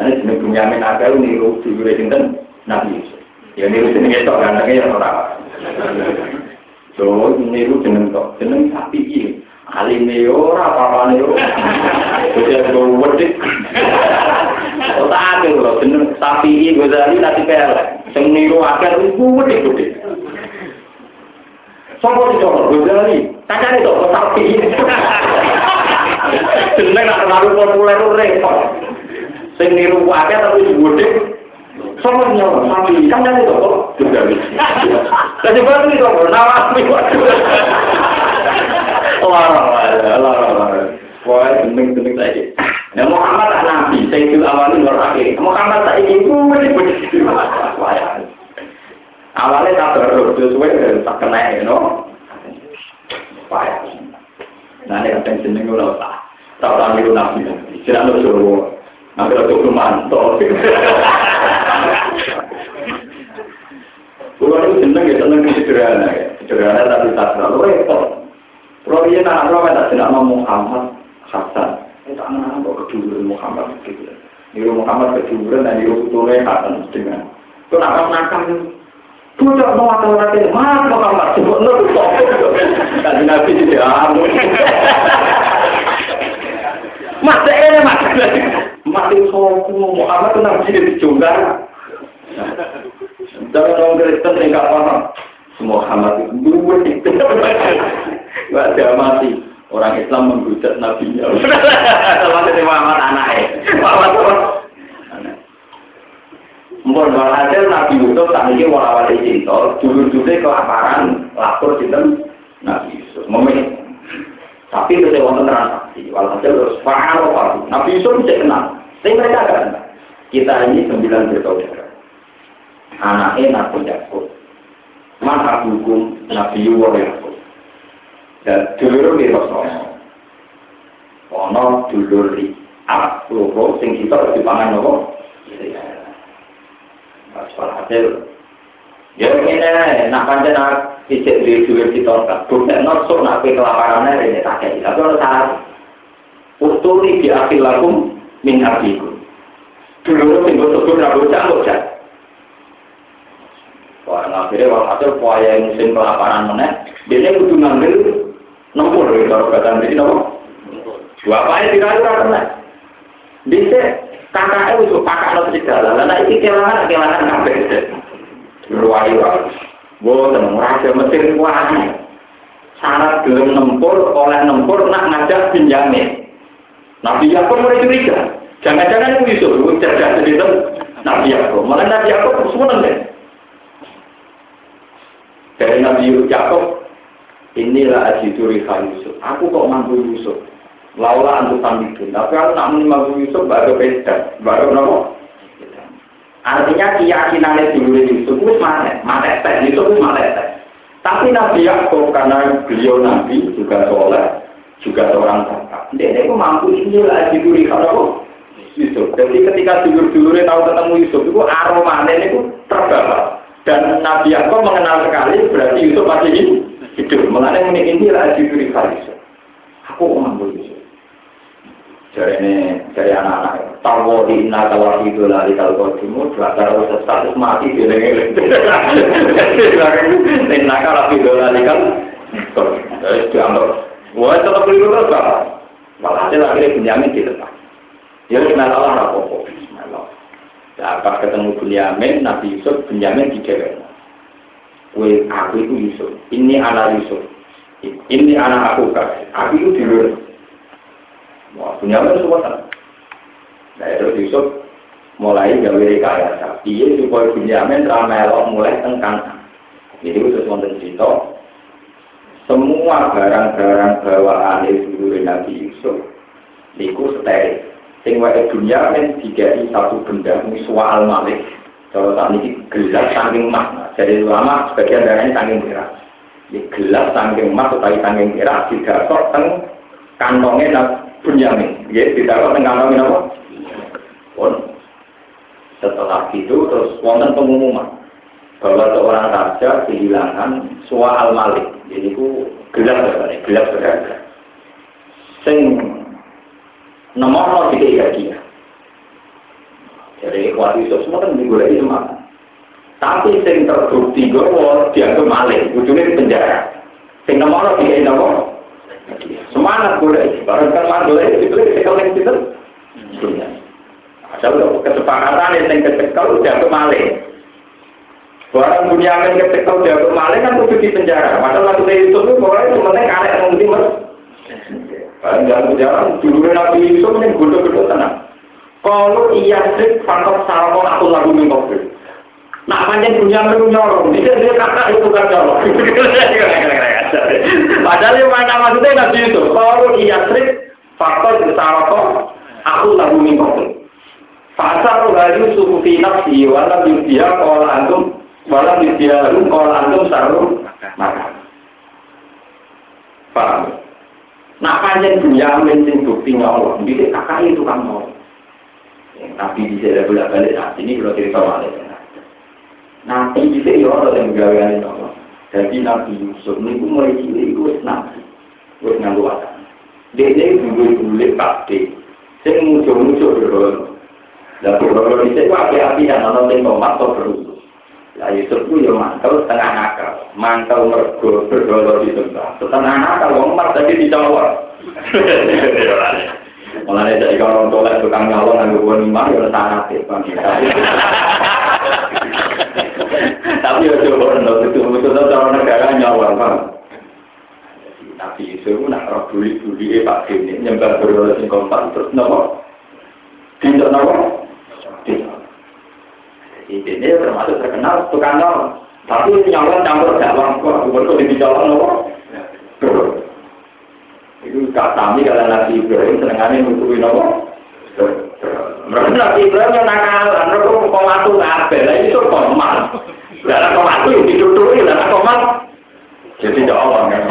A: Nanti jenis bunyamin akal niru dulur sinten nabi Yusuf. Ya niru jenis itu anaknya yang orang. So niru jeneng tok, jeneng sapi ini. Alime ora apa-apane yo. Wis yo wedhik. Ora ake lho jeneng sapi iki Ghazali nanti pelek. Sing niru akeh iku wedhik-wedhik. Sopo sing coba Ghazali? Kancane tok sapi. Jeneng nak terlalu populer repot. Sing niru akeh tapi wedhik. Sopo nyawa sapi? Kancane tok Ghazali. Lah coba iki tok nawasi. Lara, lara, lara. Wah, geneng-geneng saja. Nah, Muhammad tak nabi, saya itu awalnya luar akhir. Muhammad tak ingin boleh begitu. Awalnya tak baru, sesuai tak kena, you know. Payah. Nah, ini kadang jeneng lu tak. Tak tahu itu nabi. Tidak lu lu tuh mantap. Kulo itu jeneng ya seneng sederhana ya. Sederhana tapi tak terlalu repot. Kalau dia tak tahu tak tidak mau Muhammad Hasan, itu anak anak keduduran Muhammad gitu. Niru Muhammad keduduran dan niru putulnya Hasan dengan. Itu nakal nakal Tuh mau atau nanti mas Muhammad sebut nol Tadi nabi tidak amun. Mas ini mas. Mati soku Muhammad itu nabi jadi juga. Jangan orang Kristen tinggal paham. Muhammad itu dua itu. Gak mati. Orang Islam menghujat nabinya. Sama itu Muhammad anaknya. Muhammad anak. Mungkin hasil Nabi Yusuf tak ini warawali cinta, dulu-dulu kelaparan, lapor cinta Nabi Yusuf. Memilih. Tapi itu saya wonten transaksi. Walhasil terus fa'al Nabi Yusuf bisa kenal. Tapi mereka kan. Kita ini sembilan bersaudara. Anaknya Nabi Yakub. Mana hukum Nabi Yakub. Dan dulur di Rasulullah. Ono dulur di Ab, loro, sing kita di pangan nopo. Mas hasil. Ya ini, nak pancen nak ijek di dulur kita kan. Bukan nosok nak kelaparannya ini tak kayak. Tapi ono saat. Usturi di akhir lakum min abikum. Dulur sing betul-betul rambut cambuk Wah, akhirnya walhasil kuaya musim kelaparan meneh, dia kudu ngambil Nempur ya kalau kata ini nopo. Bapaknya tidak ada kena. Bisa kakaknya itu kakak lo segala. Lalu itu kelangan kelangan kabeh. Ruwai ruwai. Boten, raja Mesir kuat. Syarat gelem nempur, oleh nempur, nak ngajak Benyamin. Nabi Yakub mulai curiga. Jangan-jangan itu Yusuf, itu cerdas Nabi Yakub. Malah Nabi Yakub semua deh. Dari Nabi Yakub, inilah ajiduri Yusuf. Aku kok mampu Yusuf. Laula antu pamitin. Tapi aku tak mampu Yusuf baru beda. Baru nopo. Artinya keyakinan dulu itu mana? Mana tes? Yusuf itu mana tes? Tapi Nabi Yakub karena beliau Nabi juga soleh, juga seorang bapak. Dia itu mampu inilah ajiduri kalau Yusuf. Jadi ketika dulur-dulurnya tahu ketemu Yusuf itu aromanya itu terbawa. Dan Nabi Yakub mengenal sekali berarti Yusuf masih hidup. Mengenai ini inilah diberi Yusuf. Aku mampu Yusuf. Jadi ini dari anak-anak. Tahu di inna kalau itu lari kalau kau timur, kalau status mati di lengan. Inna kalau itu lari kalau jadi dianggap. Wah tetap beli terus Malah hasil akhirnya Benyamin di depan. Ya kenal Allah rapopo. Bismillah. Nah, pas ketemu Bunyamin, Nabi Yusuf, Bunyamin di cewek. Kue aku itu Yusuf. Ini anak Yusuf. Ini anak aku kan. Aku itu di luar. Wah, Bunyamin itu semua Nah, itu Yusuf mulai gawe rekayasa. Iya supaya Bunyamin ramelok mulai tengkang. Jadi itu sesuatu cerita. Semua barang-barang bawaan itu Nabi Yusuf. Niku steril sing wae dunia men satu benda miswa al malik kalau saat ini gelap saking emas jadi ulama sebagian dari ini saking merah ini gelap saking emas utawi saking merah tidak kok teng kantongnya bunyamin ya tidak kok teng kantongnya apa? Pun. Setelah itu terus wonten pengumuman. Bahwa seorang raja kehilangan suwa al malik. Jadi itu gelap gelap berharga sing nomor tiga tiga dia. Jadi kuat itu semua kan digulai semua. Tapi sing terbukti gowo dianggap maling, ujungnya di penjara. Sing nomor tiga nomor semangat boleh, barang kan mantul itu boleh sekal yang itu. Asal kesepakatan yang kecekal dianggap maling. Barang punya yang kecekal dianggap maling kan kudu di penjara. Padahal waktu itu itu boleh cuma karek mungkin mas. Jangan jarang dulu Nabi Yusuf ini bodoh-bodoh tenang. Kalau iya sih faktor salmon aku lagu minggu Nah, panjang punya menu nyolong, dia dia kakak itu kan Padahal yang mana maksudnya Nabi Yusuf, kalau iya sih faktor salmon aku lagu minggu Pasar lalu suku finak si wala dia kalau antum wala dia kalau antum sarum maka. Paham? Nak panjang Bunyamin sing bukti Allah, bisa kakak itu kan mau. Nabi bisa bolak balik saat ini kalau cerita balik. Nanti bisa ya orang yang Allah. Jadi Nabi Yusuf ini mulai cilik itu wis nabi, wis nganggo wakan. Dia ini dulu dulu pasti, saya muncul-muncul berdoa. Dan berdoa di sini api-api dan nonton tomat atau berusaha. Lah Yusuf itu ya mantel setengah nakal, mantel mergo berdolor di tempat. Setengah nakal, wong mas tadi dijawab. Mulanya dari kalau tolak tukang nyalon yang gue nimah ya sangat ya, Tapi ya coba untuk itu betul cara negara nyawar bang. Tapi Yusuf nak roh buli-buli Pak Dini nyembah berdolor sing kompak terus nopo. Tidak nopo. Ini termasuk terkenal tukang nyolong. Tapi nyolong campur dalam kok, betul di jalan nopo. Itu kami kalau Nabi Ibrahim senengannya nutupi nopo. Mereka Nabi Ibrahim yang nakal, mereka kok matu kabel, lah itu komat. Lah kok matu yang ditutupi, lah komat. Jadi jawab kan.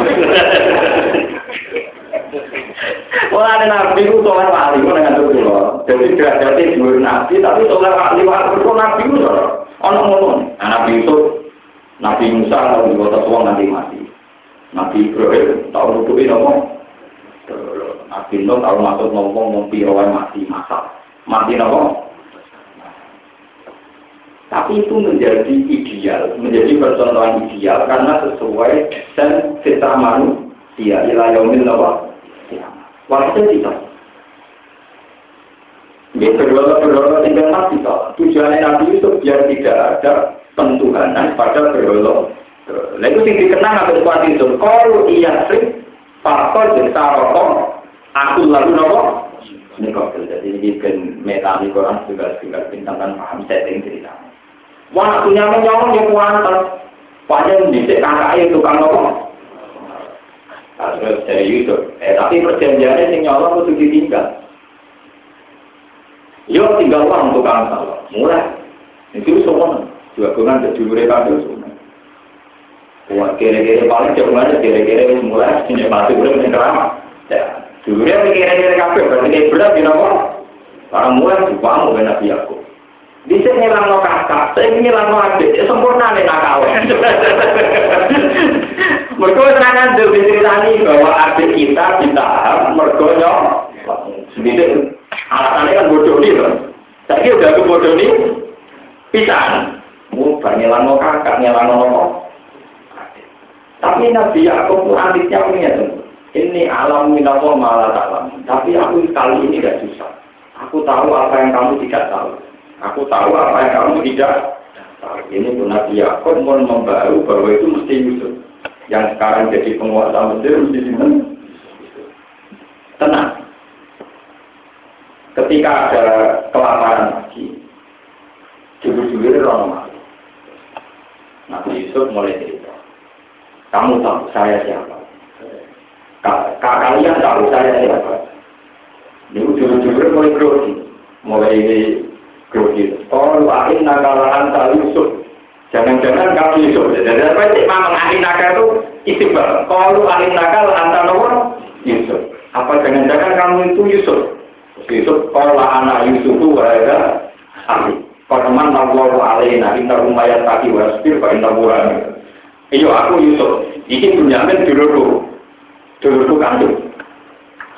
A: Wah ada nabi itu soal wali itu dengan itu loh. Jadi derajatnya dua nabi, tapi soal wali wali itu nabi itu loh. Ono ngomong, nabi itu Nabi Musa kalau di kota tua nanti mati. Nabi Ibrahim tahu nutupi nopo. Nabi Nuh tahu masuk ngompi rawan mati masak. Mati nopo. Tapi itu menjadi ideal, menjadi percontohan ideal karena sesuai dan fitrah manusia. Ila yaumil nopo. Waktu tidak. Ini berdoa-berdoa tinggal nabi Tujuannya nabi itu biar tidak ada pentuhanan pada berdoa Lalu sing dikenang atau kuat itu. Kalau iya sih, faktor jadi rokok, aku lalu nopo. Ini kok jadi ini kan metali Quran juga juga bintang kan paham setting cerita. Wah, punya menyolong yang kuantar. Padahal di kakak itu tukang nopo. Terus dari Yusuf. Eh, tapi perjanjiannya sing nyolong itu ditinggal. Yo tinggal uang tukang salah. Mulai. Itu semua. Juga gunaan jadi mereka itu semua. Kira-kira paling jawabannya kira-kira mulai ini masih belum yang. Ya, dulu dia kira-kira kafe berarti dia berat di nama. Para mulai juga mau Nabi aku. Di sini ngilang kakak, saya ngilang no adik, ya sempurna nih nakal. Mereka serangan dulu diceritani bahwa adik kita ditahan, mereka nyok. Sedikit alasannya kan bodoh nih loh. Saya udah ke bodoh nih, pisan. Mau ngilang no kakak, ngilang no tapi Nabi Yakub adiknya punya ini alam minawo malah alam. Tapi aku kali ini tidak susah. Aku tahu apa yang kamu tidak tahu. Aku tahu apa yang kamu tidak tahu. Ini pun Nabi Yakub mau membaru bahwa itu mesti Yusuf. Yang sekarang jadi penguasa Mesir mesti simpan. Tenang. Ketika ada kelaparan lagi, jujur-jujur orang Nabi Yusuf mulai cerita. Kamu tahu saya siapa? Kalian tahu saya siapa? Ini ujung-ujungnya mulai grogi. Mulai grogi. Kalau akhir nakalahan tak Yusuf. Jangan-jangan kamu Yusuf. Jadi apa sih memang akhir nakal itu istiqbal. Kalau akhir nakal antara nomor Yusuf. Apa jangan-jangan kamu itu Yusuf? Yusuf kalau anak Yusuf itu ada ahli. Paman Allah alaina inna rumayat tadi wasbir fa inna Iya aku Yusuf. Iki Bunyamin dulurku. Dulurku kandung.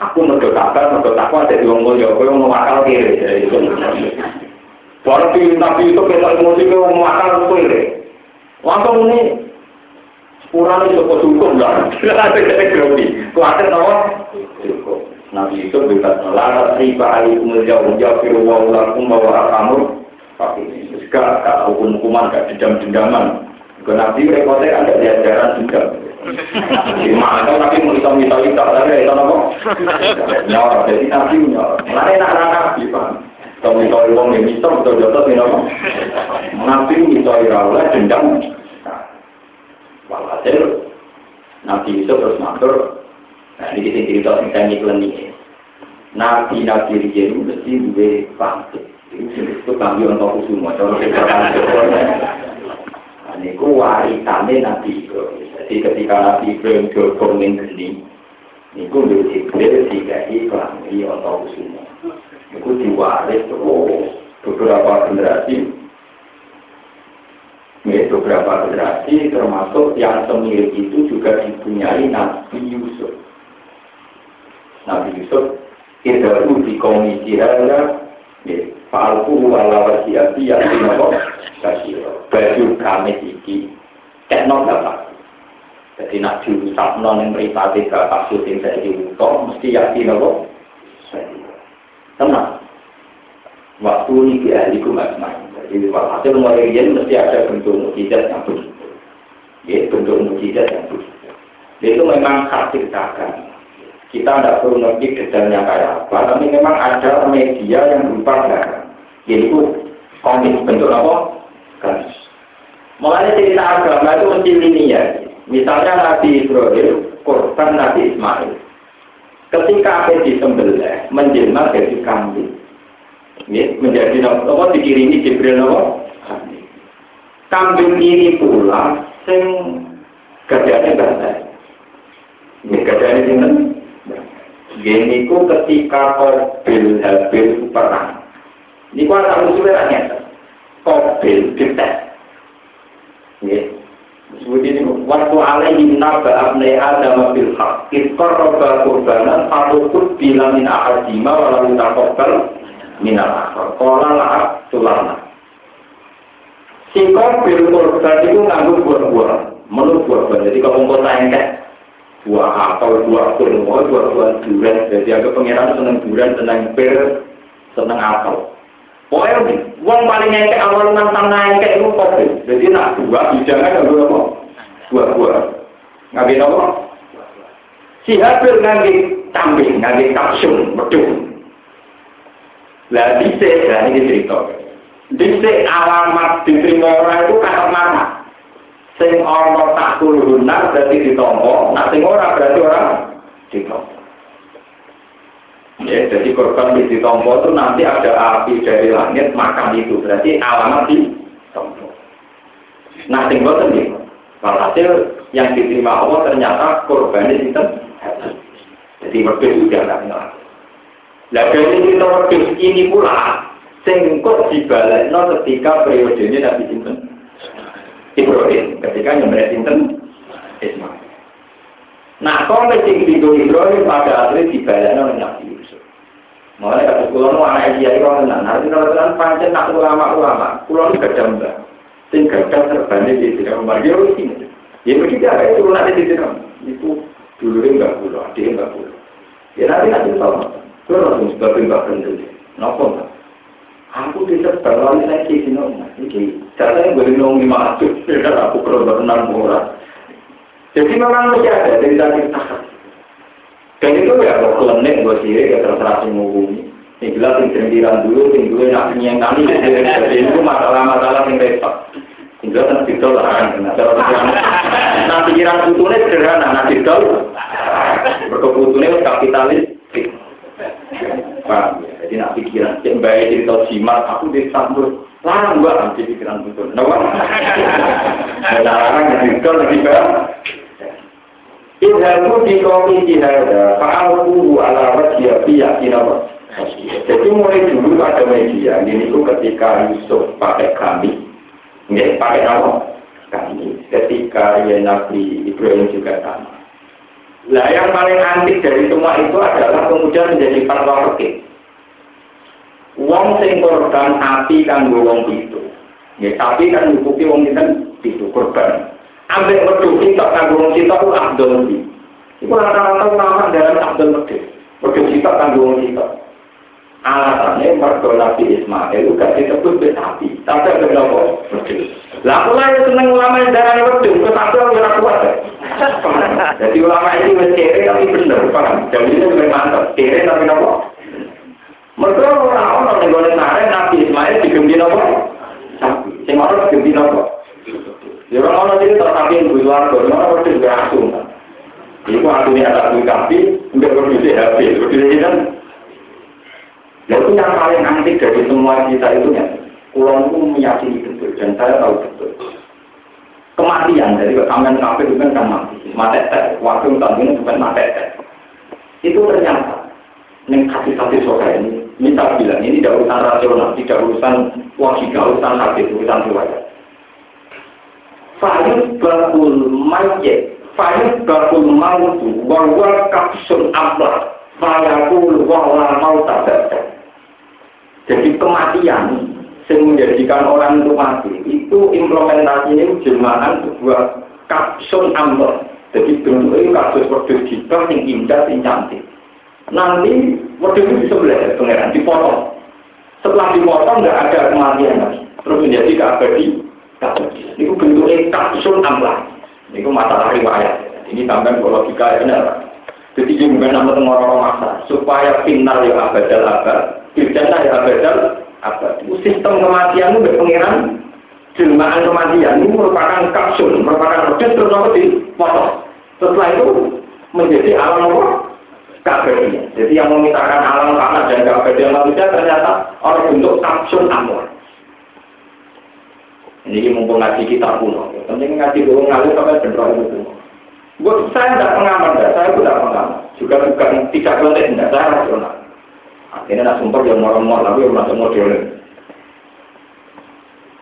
A: Aku mergo kabar, mergo takwa dadi wong mulya, kowe wong akal kiri. Baru di Nabi Yusuf kita emosi ke wong akal kiri. Langsung ini Kurang itu hukum lah. Ada kita grogi. Kuatir nawa. Nabi Yusuf bebas melarat riba alaikum jauh jauh firu wa ulakum bawa kamu. Tapi ini juga hukum-hukuman gak dendam-dendaman. Nabi repotnya ada di ajaran juga. Gimana tapi mau hitam hitam hitam lagi itu apa? Nyawa jadi Nabi nyawa. Lain nak Nabi pak. Kalau misalnya uang yang hitam betul ini apa? Nabi misalnya oleh dendam. Walhasil Nabi itu terus matur. Nah ini kita cerita tentang ini. Nabi Nabi itu mesti dua pangkat. Itu kami untuk semua. Kalau kita niku warisane Nabi Ibrahim. Jadi ketika Nabi Ibrahim dogong ning geni, niku lho Jibril dikai klambi atau semua. Niku diwaris terus beberapa generasi. Ya, beberapa generasi termasuk yang semirip itu juga dipunyai Nabi Yusuf. Nabi Yusuf tidak di komisi raya Falku ala wasiati yang dinopo kasiro. Baju kami iki tekno dapat. Jadi nak diusap non yang meripati ke kasus yang saya diutok, mesti yakin nopo. Tenang. Waktu ini di ahliku main. Jadi walhasil mulai mesti ada bentuk mujizat yang begitu. Ya, bentuk mujizat yang begitu. Itu memang khas ceritakan. Kita tidak perlu ngerti detailnya kayak apa, tapi memang ada media yang berupa barang yaitu komik bentuk apa? Kan. Mulanya cerita agama itu mesti linear. Misalnya Nabi Ibrahim, korban Nabi Ismail. Ketika apa disembelih, menjelma jadi kambing. Ya, menjadi apa dikirimi Jibril apa? Kambing ini pula sing gajahnya gajah. Ini gajahnya sini. Gini ku ketika Qabil Habil perang. Ini kok ada musuhnya hanya Kobil, kita. Ya. Seperti ini, waktu alaihi naba abnai adam bil haq, iskor roba kurbanan, fatukut bila min ahadima, walau minta kokal, minal akhar. Kola la'ab tulana. Si kobil kurban itu nganggur buah-buah, menurut buah-buah. Jadi kalau mau tanya buah apel, buah kurma, buah buah durian. Jadi aku pengiran seneng durian, seneng pir, seneng apel. Pokoknya uang paling ngekek awal nantang ngekek itu kopi. Jadi nak dua bijangan yang dua apa? buah-buah. Ngangge apa? Si Habil ngangge kambing, ngangge kapsul, medung. Lah dise, lah ini cerita. Dise alamat diterima orang itu kata mana? Sing ana tak kulunan berarti ditompo, nak sing ora berarti orang ditompo. Ya, jadi korban di ditompo itu nanti ada api dari langit makan itu, berarti alamat di tompo. Nah, boten nggih. Walhasil yang diterima Allah ternyata korban itu Jadi wedhus itu dianggap ngelak. Nah, dari kita wedhus ini pula sengkot dibalekno ketika periodenya Nabi Sinten Ibrahim ketika nyembelih Sinten Ismail. Nah, kalau sing Ibrahim pada akhirnya dibalekno Nabi. Mulai kata kulo nu anak dia itu orang tenan. Nanti kalau tenan pancen nak ulama ulama, kulo nu gak mbak. Sing gagah terbanding di sini rumah dia harus ini. Ya begitu ada nanti di sini. Itu dulu enggak kulo, dia enggak kulo. Ya nanti nanti sama. Kulo langsung sebabin mbak kendali. Nopo Aku bisa terlalu saya di sini. Ini caranya gue minum lima ratus. Aku perlu berenang murah. Jadi memang masih ada dari tadi dan itu ya kalau klenik gue sih ya terserah sih ngomong. Yang jelas yang cendiran dulu, yang dulu yang yang kami jadi itu masalah-masalah yang repot. Jelas kan lah kan. Nah pikiran putune sederhana, nah didol. Berkeputune kapitalis. Paham ya? Jadi nak pikiran, yang baik cerita simak, aku disambut. Larang gua nanti pikiran. Kenapa? Nah, larang yang didol lagi bang. Idhaku di kopi jihada, fa'alku ala wajia biya kinawa. Jadi mulai dulu ada media, ini itu ketika Yusuf pakai kami, nggak pakai nama kami. Ketika ya Nabi Ibrahim juga sama. Lah yang paling antik dari semua itu adalah kemudian menjadi fatwa fikih. Wong sing korban api kan wong itu. Ya, tapi kan nyukupi wong itu korban ambek wedhus sitok kanggo sitok ku abdul di. Iku rata-rata ulama dalam abdul wedhus. Wedhus sitok kanggo sitok. Alasannya mergo Nabi Ismail gak disebut besapi, tapi ada berapa. Lah aku lah seneng ulama yang darahnya wedhus, tetapi aku ora kuat. Jadi ulama ini kere tapi bener, paham? Jadi ini lebih mantap, kere tapi nopo? Mereka orang-orang yang golek Nabi Ismail digembi nopo? Sapi. Sing orang digembi nopo? Ya orang orang ini tapi yang luar luar, orang orang juga asum. Iku artinya ada duit kapi, untuk produksi HP, produksi kan. Ya itu yang paling antik dari semua kita itu ya. Kulon itu meyakini betul dan saya tahu betul. Kematian dari kekamen kafe itu kan mati, mati tek, waktu tanggung bukan mati. Itu ternyata yang kasih-kasih soka ini, misal bilang ini tidak urusan rasional, tidak urusan wajib, urusan hati, urusan riwayat. Fayus bakul mayit, fayus bakul mautu, warwa kapsun ablah, fayakul wala mau tabata. Jadi kematian yang menjadikan orang itu mati, itu implementasinya jemaah sebuah kapsun amber. Jadi bentuknya kasus wedus kita yang indah, yang cantik. Nanti wedus itu sebelah pengeran dipotong. Setelah dipotong nggak ada kematian lagi, terus menjadi keabadi ini bentuknya kapsul amplah. Ini masalah riwayat. Ini tambah logika ya benar. Jadi yang bukan nama orang masa supaya final ya abadal abad, firjana ya abadal abad. Sistem kematian itu pengiran jelmaan kematian ini merupakan kapsul, merupakan rodet terus apa dipotong. Setelah itu menjadi alam apa? Kabelnya. Jadi yang memisahkan alam tanah dan kabel manusia ternyata orang bentuk kapsul amor. Ini mumpung ngaji kita kuno. Penting ngaji dulu ngaji sampai benar itu. Gue saya tidak pengaman, saya tidak pengaman. Juga bukan tidak boleh, tidak saya rasional. Akhirnya nak sumpah yang orang-orang tapi yang masuk modern.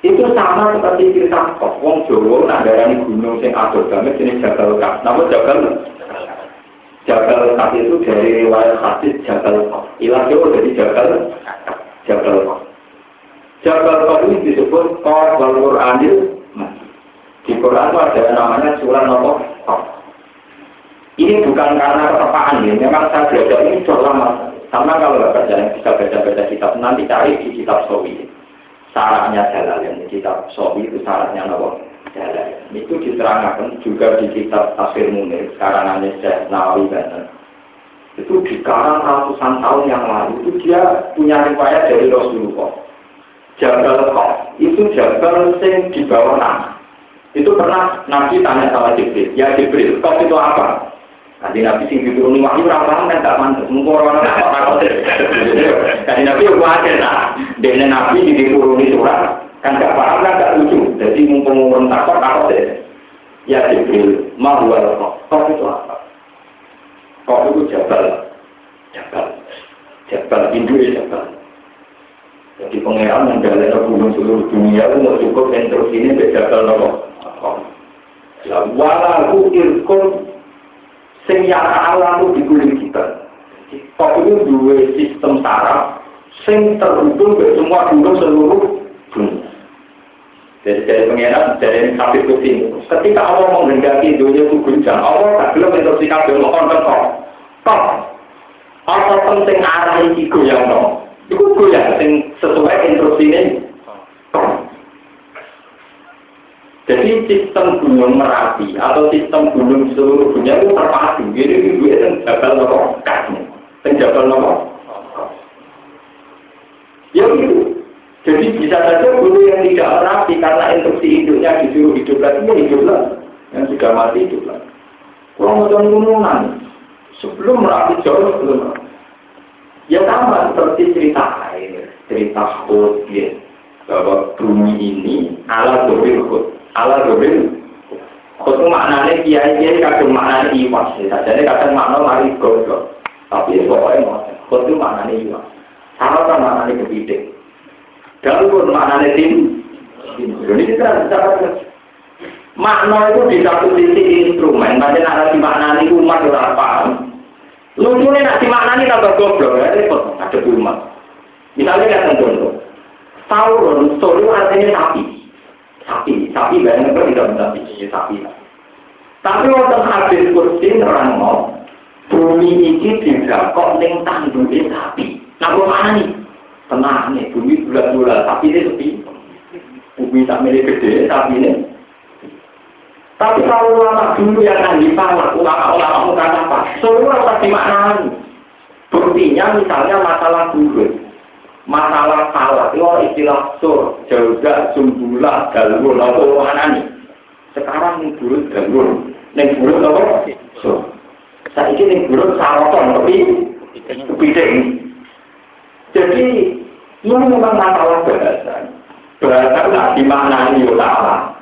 A: Itu sama seperti cerita kok. Wong Jawa nagarani gunung sing atur banget jenis Jabal Kak. Nama Jabal Jabal Kak itu dari riwayat hadis Jabal Kak. Ilah Jawa dari Jabal Jabal Kak. Jabal Qadir disebut Qor wal Qur'anil Di Quran itu ada namanya surah nomor Ini bukan karena ketepaan ya, memang saya belajar ini sudah lama. Sama kalau nggak baca yang bisa baca-baca kitab, nanti cari di kitab Sowi. Syaratnya jalan yang kitab Sowi itu syaratnya nomor Itu diterangkan juga di kitab Tafsir Munir, karangannya Syekh Nawawi Banten. Itu di karang ratusan tahun yang lalu, itu dia punya riwayat dari Rasulullah. Jabal Kof, itu jabal yang di bawah tanah. Itu pernah Nabi tanya sama Jibril, ya Jibril, Kof itu apa? Nanti Nabi sing dituruni wahyu ora kan gak mantes. Mengko ora ana apa takut. Kan Nabi yo kuwatir nah. Dene Nabi dituruni surat kan gak paham kan gak lucu. Jadi mumpung umur takut takut deh. Ya Jibril, mau wal kok itu apa? Kok itu jabal. Jabal. Jabal Hindu ya jabal. Jadi pangeran menjalani gunung seluruh dunia itu mau cukup instruksi ini jabal nopo. Ya walau irkun sing yang alam itu diguling kita. Kok itu dua sistem saraf sing terhubung ke semua gunung seluruh dunia. Jadi dari pengiran, dari kafir kucing. Ketika Allah menghendaki dunia itu guncang, Allah tak belum instruksi kafir kok. Kok, apa penting arah ini goyang no? Itu goyang, sing sesuai instruksi ini. Jadi sistem gunung Merapi atau sistem gunung seluruh dunia itu terpadu. Jadi itu yang jabal kasnya, yang jabal nopo. Ya gitu. Jadi bisa saja gunung yang tidak merapi karena instruksi hidupnya disuruh hidup lagi, ya lagi. Yang sudah mati hidup lagi. Kurang macam gunungan. Sebelum merapi jauh sebelum merapi. Ya sama seperti cerita air, cerita hut, ya. Bahwa bumi ini ala dobil hut ala dobel Kutu maknanya kiai kiai kadang maknanya iwas, jadi kadang makna mari goblok. Tapi pokoknya mau, kutu maknanya iwas. Sama kan maknanya kepiting. Dan pun maknanya tim. Ini kita bisa Makna itu di satu sisi instrumen, macam ada di maknanya umat orang. Lucunya nak dimaknani tambah goblok, ya repot, ada umat. Misalnya kan contoh, Sauron, Sauron artinya sapi sapi, sapi banyak kan tidak bikin sapi. Tapi waktu habis kursi nerangno, bumi ini tidak kok neng tanduknya sapi. Nah, mana nih? Tenang nih, bumi bulat-bulat, tapi ini sepi. Bumi tak milik gede, tapi ini. Tapi kalau ulama dulu yang ahli falak, ulama-ulama apa? Semua pasti maknani. Buktinya misalnya masalah buruk masalah salah itu istilah sur jauh sumbulah galur apa mana nih sekarang nih buruk galur nih buruk apa? Sur. Saya ini nih buruk saroton tapi kepiting jadi ini memang masalah bahasa. Bahasa nggak dimaknani ulama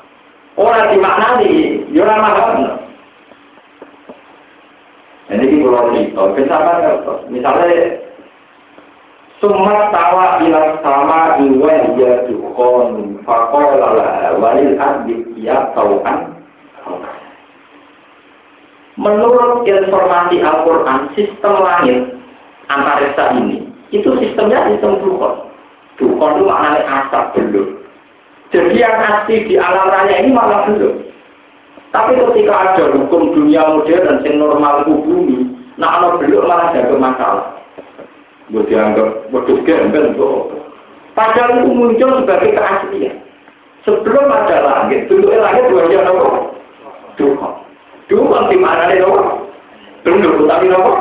A: orang dimaknani ya orang mahal ini kalau cerita, misalnya Sumat tawa ila sama iwa ya dukon fakola lah walil abdi ya taukan. Menurut informasi Al-Quran, sistem langit antariksa ini, itu sistemnya sistem dukon. Dukon itu maknanya asap belum. Jadi yang asli di alam raya ini malah belum. Tapi ketika ada hukum dunia modern yang normal bumi, nah kalau belum malah ada masalah. Gue dianggap wedus gembel tuh. Padahal itu muncul sebagai keaslian. Sebelum ada langit, bentuknya langit dua jam nopo. Dua. Dua di mana nih nopo? Belum tapi nopo.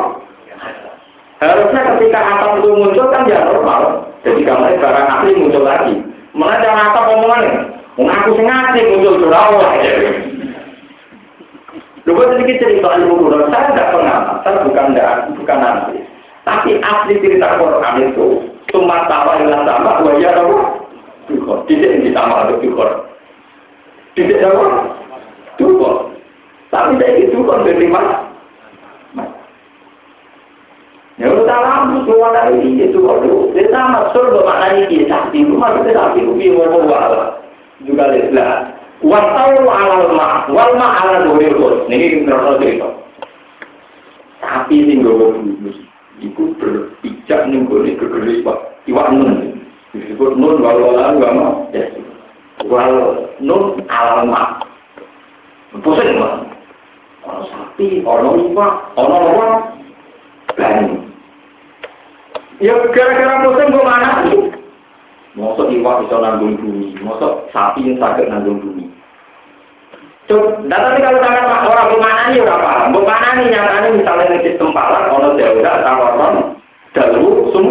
A: Harusnya ketika atap itu muncul kan ya normal. Jadi kamarnya barang asli muncul lagi. Mana jangan atap omongannya. Mengaku sengaja muncul surawah. Lu sedikit cerita ilmu saya tidak pernah, saya bukan bukan nanti. Tapi asli cerita Quran itu cuma tawa yang sama wajah apa? Dukor. Tidak di sama atau dukor. Tidak apa? Dukor. Tapi saya itu dari mana? Ya salam keluar dari itu kalau dia sama surga maknanya dia sakti itu maksudnya sakti itu bingung wala juga lihat wasau alal ma wal ma ala doril ini kita cerita tapi tinggal bulu Iku berpijak nih gue gegeri pak iwak nun. Disebut nun walau lalu gak Ya. Walau nun alamat. Pusing pak. Ono sapi, ono iwak, ono apa? Berani. Ya gara-gara pusing gue mana? Mosok iwak bisa nanggung bumi, mosok sapi yang sakit nanggung bumi. Cuk, nah, tapi kalau sangat orang bermana ini udah paham. Bermana ini nyatanya misalnya di sistem palak, kalau darurat, tawaran, dalu, sum,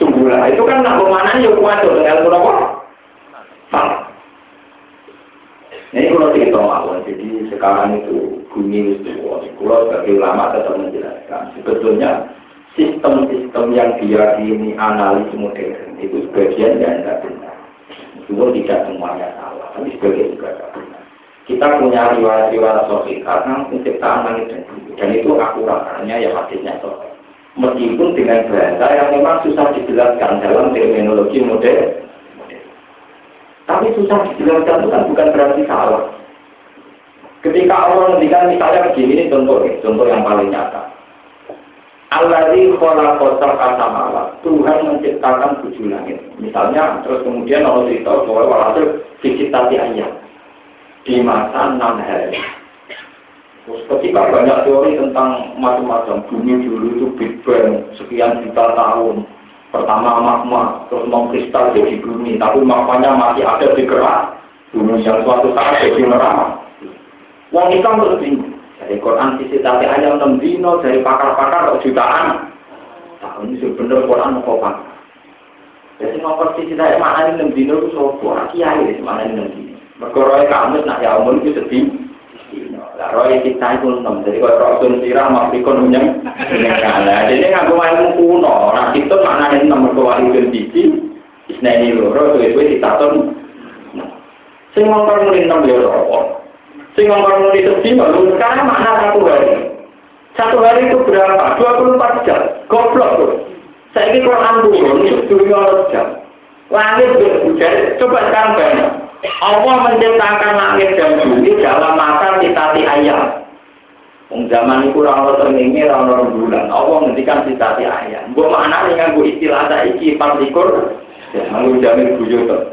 A: sumbulah. Itu kan nak bermana ini kuat tuh dengan ilmu apa? Palak. Ini kalau cerita mawon, jadi sekarang itu bumi itu, kalau sebagai ulama tetap menjelaskan. Sebetulnya sistem-sistem yang diyakini analis modern itu sebagian yang tidak benar. Itu tidak semuanya salah, tapi sebagian juga tidak benar. Kita punya riwayat-riwayat sahih karena penciptaan langit dan bumi dan itu akurat karena ya hadisnya sahih. Meskipun dengan bahasa yang memang susah dijelaskan dalam terminologi modern. Tapi susah dijelaskan itu kan bukan berarti salah. Ketika Allah ngendikan misalnya begini, ini contoh, contoh yang paling nyata. Alladzi khalaqa sab'a samawat. Tuhan menciptakan tujuh langit. Misalnya terus kemudian Allah cerita bahwa walhasil tadi ayat di masa enam hari. Terus ketika banyak teori tentang macam-macam, bumi dulu itu Big Bang, sekian juta tahun. Pertama magma, terus kristal jadi bumi, tapi magmanya masih ada di gerak. Bumi yang suatu saat jadi neraka. Wong Islam terus bingung. Dari Quran sisi tapi ayam enam dino, dari pakar-pakar kok jutaan. Nah, ini sebenarnya Quran mau. Jadi nomor sisi saya mana ini enam dino itu sopo, kiai mana ini enam dino. Mereka kamus nak ya umur itu sedih. Lah roy kita itu enam, jadi kalau rasul sirah makrikon menyang. Nah, jadi ngaku main kuno, nah itu mana ini enam mereka wali dan biji. Isna ini loro, itu itu ditaton. Sing ngomong muni enam ya. Sing ngomong muni sedih, lalu sekarang mana satu hari? Satu hari itu berapa? 24 jam. Goblok tuh. Saya ini Quran turun, itu dunia jam. Langit berhujan, coba sekarang. Allah menciptakan langit dan bumi dalam masa titati ayam. zaman itu orang termingi, orang bulan. Allah menghentikan titati ayam. Gue mana dengan gue istilah iki empat likur, lalu jamin bujur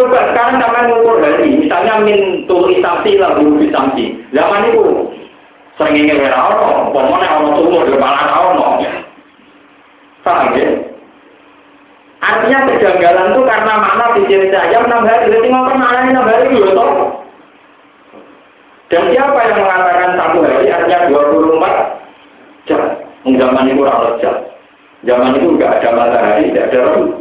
A: Coba sekarang sampai ngukur hari, misalnya min tuli samsi lah bulu samsi. Zaman itu sering ingin orang, pokoknya orang sumur di malah orang. Paham ya? Artinya kejanggalan itu karena makna pikir saya enam hari. Jadi ngomong makna enam hari itu toh. Dan siapa yang mengatakan satu hari artinya 24 jam? Zaman itu orang jam. Zaman itu enggak ada matahari, tidak ada rembulan.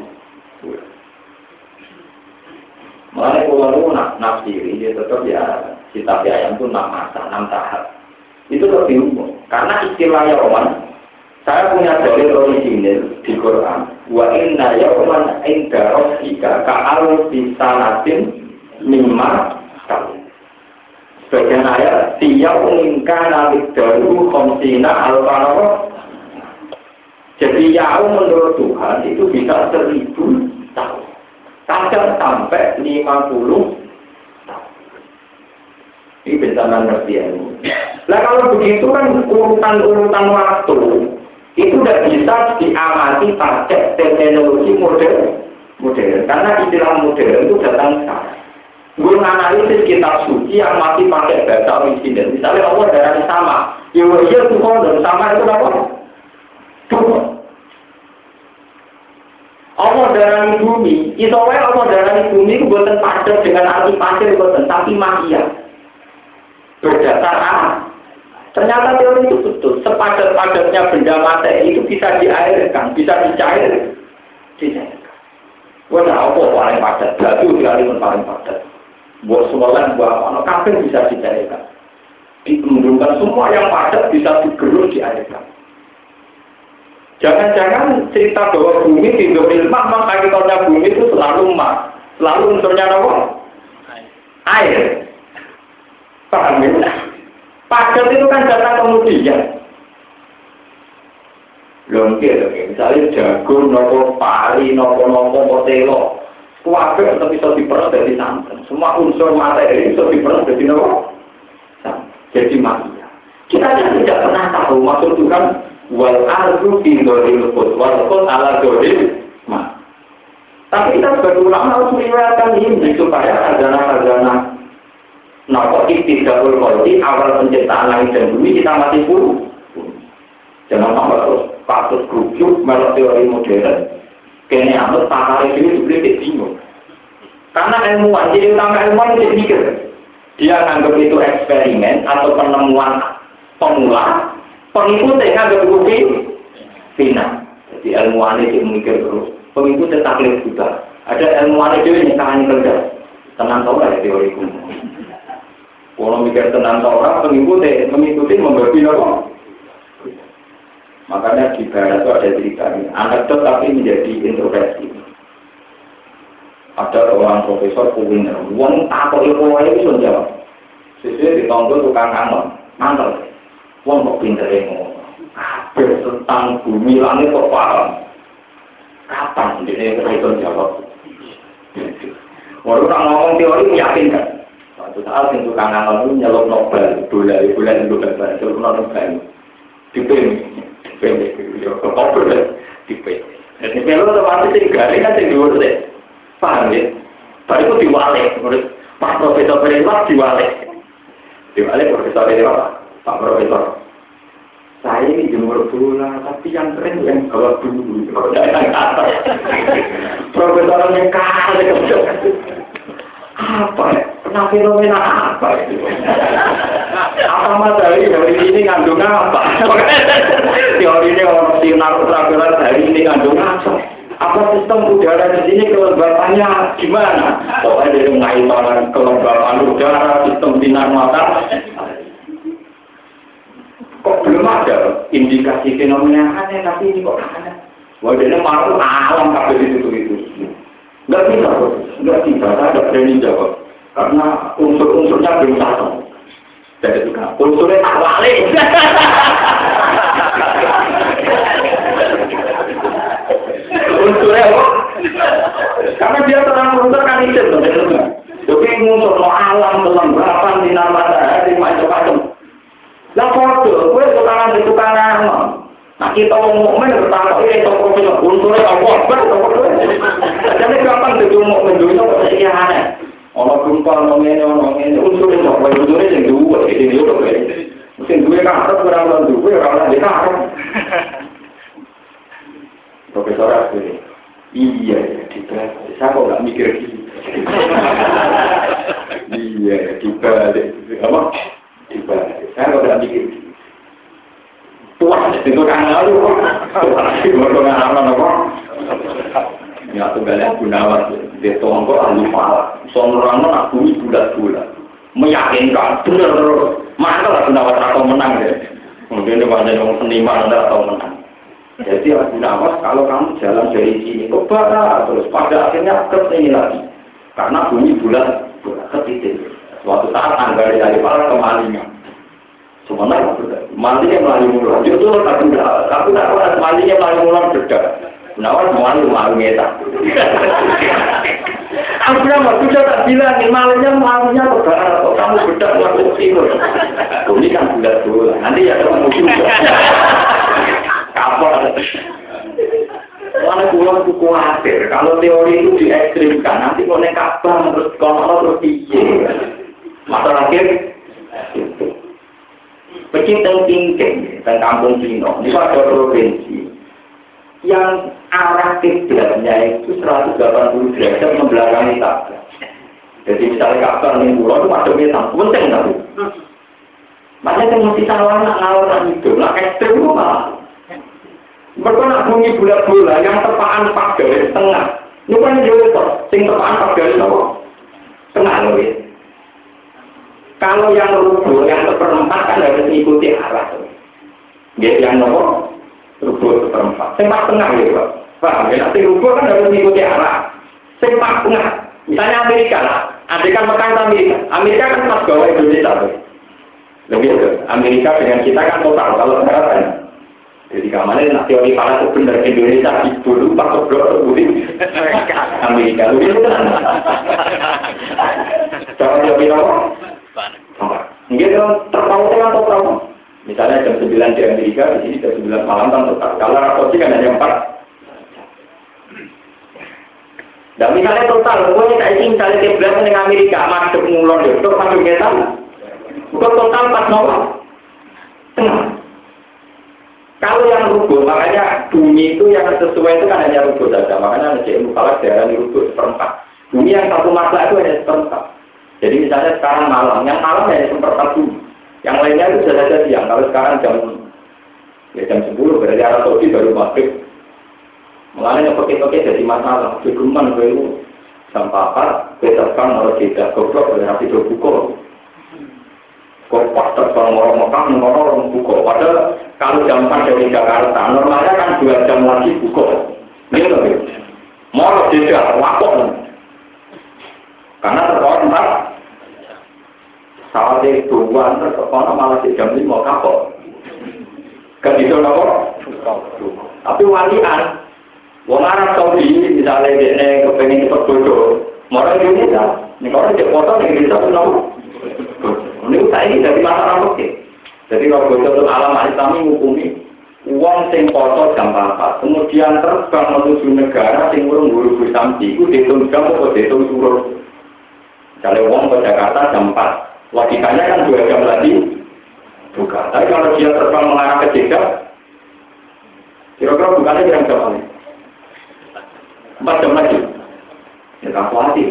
A: Mengenai pulau itu nak nafsiri, dia tetap ya kita ayam itu enam masa, enam tahap. Itu lebih umum. Karena istilahnya Roman, saya punya dalil orisinil di Quran. Wa inna yawman inda rabbika ka'al bisanatin mimma. Sebagian ayat, tiyau ingkana daru khomsina alfanowo. Jadi yau menurut Tuhan itu bisa seribu. Kadang sampai lima puluh tahun. Ini bisa ngerti ya. Nah kalau begitu kan urutan-urutan waktu itu tidak bisa diamati pakai teknologi modern modern karena istilah modern itu datang sekarang gue menganalisis kitab suci yang masih pakai bahasa orisinil misalnya Allah darah sama ya iya dan sama itu apa? Allah darah bumi itu Allah darah bumi itu buatan padat dengan arti pasir buatan tapi magia berdasar Ternyata teori itu betul. Sepadat-padatnya benda materi itu bisa diairkan, bisa dicair. Dicairkan. Wah, nah, apa paling padat? Batu pun paling padat. Buat sualan, buat apa? Kafe bisa dicairkan. Dikembangkan semua yang padat bisa digerus diairkan. Jangan-jangan cerita bahwa bumi tidak ilmah, maka kita bumi itu selalu emas. Selalu unsurnya apa? Air. Paham ya? Padat itu kan datang kemudian. Longke, misalnya jago, nopo pari, nopo nopo potelo, kuabe atau bisa diperah dari santan. Semua unsur materi bisa diperah dari nopo. Jadi manusia. Kita kan tidak pernah tahu maksud Tuhan wal ardu fi qut wal qut ala dzalil ma. Tapi kita sebagai ulama harus meriwayatkan ini supaya azana-azana Nopo iktidakul koldi awal penciptaan langit dan bumi kita masih buruk. Jangan sampai terus patut grup melok teori modern. Kayaknya anut pakar ini juga bingung. Karena ilmuwan, jadi utama ilmuwan itu mikir. Dia nganggap itu eksperimen atau penemuan pemula, pengikutnya nganggap bukti final. Jadi ilmuwan itu mikir terus. Pengikutnya taklif juga. Ada ilmuwan itu yang tangan kerja. Tenang tahu lah teori kuno. Kalau mikir tenang tahu orang, pengikutnya, mengikuti membagi apa? Makanya di barat itu ada cerita ini. Anekdot tapi menjadi introversi. Ada seorang profesor kuliner, uang takut ilmu itu sudah jawab. Sesuai ditonton tukang kangen, mantel. Uang kok pinter ilmu. Kabel tentang bumi langit kok paham. Kapan dia itu jawab? Walau orang ngomong teori meyakinkan. Suatu saat yang tukang kangen itu nyelok Nobel, dolar, dolar, dolar, dolar, dolar, Nobel. Dipilih, dipilih, dipilih, dipilih, dipilih. Jadi kalau otomatis sing garing kan sing dhuwur deh. Paham ya? Baru itu diwalik, menurut Pak Profesor Perewa diwalik. Diwalik Profesor Perewa, Pak Profesor. Saya ini jemur bola, tapi yang keren yang bawa dulu. Yang. Profesor yang kalah, apa ya? Pernah fenomena apa itu? apa matahari dari ini ngandung apa? Teori ini orang sinar ultraviolet dari ini ngandung apa? Apa sistem udara di sini kelembapannya gimana? Pokoknya dari ngaitan kelembapan udara, sistem sinar mata. Kok belum ada indikasi fenomena aneh, tapi ini kok aneh. Ini malu alam kabel itu itu. Enggak bisa, enggak bisa, saya tidak berani jawab. Karena unsur-unsurnya belum satu. Jadi kan, unsurnya tak walik. unsurnya apa? Karena dia terang unsur kan itu. Jadi unsur alam, kelembapan, sinar matahari, macam-macam. Lah foto, gue tukaran di tukaran. Nah kita mukmin bertambah ini itu profesor unsurnya apa? Jadi gampang jadi mukmin dunia kok sekian aneh. Ono gempa, ono ngene, ono ngene, unsurnya apa? Yang dua, ini dua tuh. Mungkin dua kan harus berapa dua, orang lain kan Profesor Asli, iya, dibalik. Saya kok nggak mikir gitu. iya, dibalik. Apa? Saya itu itu? Ya bulat-bulat, meyakinkan, bener. Mana lah gunawan atau menang deh. Mungkin dia banyak yang seniman atau menang. Jadi Abu Nawas kalau kamu jalan dari sini ke barat terus pada akhirnya ke sini lagi. Karena bumi bulat bulat ketitik. Suatu saat anggar dari para kemalingan. Sebenarnya malinya melalui mulut. Itu tak tidak. Tapi tak pernah malinya melalui mulut beda. Nawas malu malu ngeta. Aku nama sudah tak bilang malunya malunya ke barat. Kok kamu bedak masuk timur. Ini kan bulat bulat. Nanti ya kamu juga. kapal. Karena pulau itu khawatir, kalau teori itu diekstrimkan, nanti naik kapal, terus kalau terus ije. Masa akhir, pecinta tingking, dan kampung Cino, ini ada provinsi, yang arah kiblatnya itu 180 derajat membelakangi tabrak. Jadi misalnya kapal ini pulau itu masuknya sama, penting tapi. Makanya yang masih salah anak ngawur itu, lah ekstrim itu malah. Mereka nak bunyi bola-bola yang tepaan pas garis tengah. Ini kan jauh itu, sing tepaan pas garis apa? Tengah loh Kalau yang rubuh, yang seperempat kan harus mengikuti arah. Dia yang nomor rubuh seperempat. Pas tengah gitu, Pak. Paham ya? Nanti rubuh kan harus mengikuti arah. Pas tengah. Misalnya Amerika lah. Adekan Mekah Amerika. Amerika kan pas bawah Indonesia. Lebih Amerika dengan kita kan total. Kalau sekarang kan jadi kamarnya nak teori para itu benar Indonesia di dulu pak keblok budi Amerika lu itu kan. Cara teori apa? Mungkin terpaut dengan total. Misalnya jam 9 di Amerika, di sini jam 9 malam kan total. Kalau rapotnya kan hanya 4. Dan misalnya total, pokoknya saya ingin misalnya bilang dengan Amerika, masuk ngulon itu, masuk kita, bukan total pas nol. Tengah. Kalau yang rubuh, makanya bumi itu yang sesuai itu kan hanya rubuh saja. Makanya ada ilmu falak darah rubuh seperempat. Bumi yang satu masa itu hanya seperempat. Jadi misalnya sekarang malam, yang malam hanya seperempat bumi. Yang lainnya itu sudah ada siang. Kalau sekarang jam ya jam 10 berarti arah Saudi baru maghrib. Mengalami pakai-pakai jadi masalah. Kegeman itu jam apa? Besarkan orang tidak goblok berarti buku. Kok pas terbang orang Mekah, orang buku. Padahal kalau jam 4 dari Jakarta, normalnya kan dua jam lagi buku. Ini loh. Mau tidak, wakok. Karena saat itu tuan terkona malah di jam lima kapok. Itu nopo? Tapi walian, wong Arab Saudi misalnya dia kepengen cepat bodoh, mau Indonesia, ini kalau dia foto di Indonesia itu nopo? Ini saya ini dari masalah oke. Jadi kalau bodoh alam Islam menghukumi uang sing foto jam apa, kemudian terbang menuju negara sing urung guru samsi, itu dihitung jam atau dihitung suruh. Kalau uang ke Jakarta jam 4, logikanya kan dua jam lagi buka. Tapi kalau dia terbang mengarah ke Jeddah, kira-kira bukannya jam berapa nih? Empat jam lagi. Ya tak hati.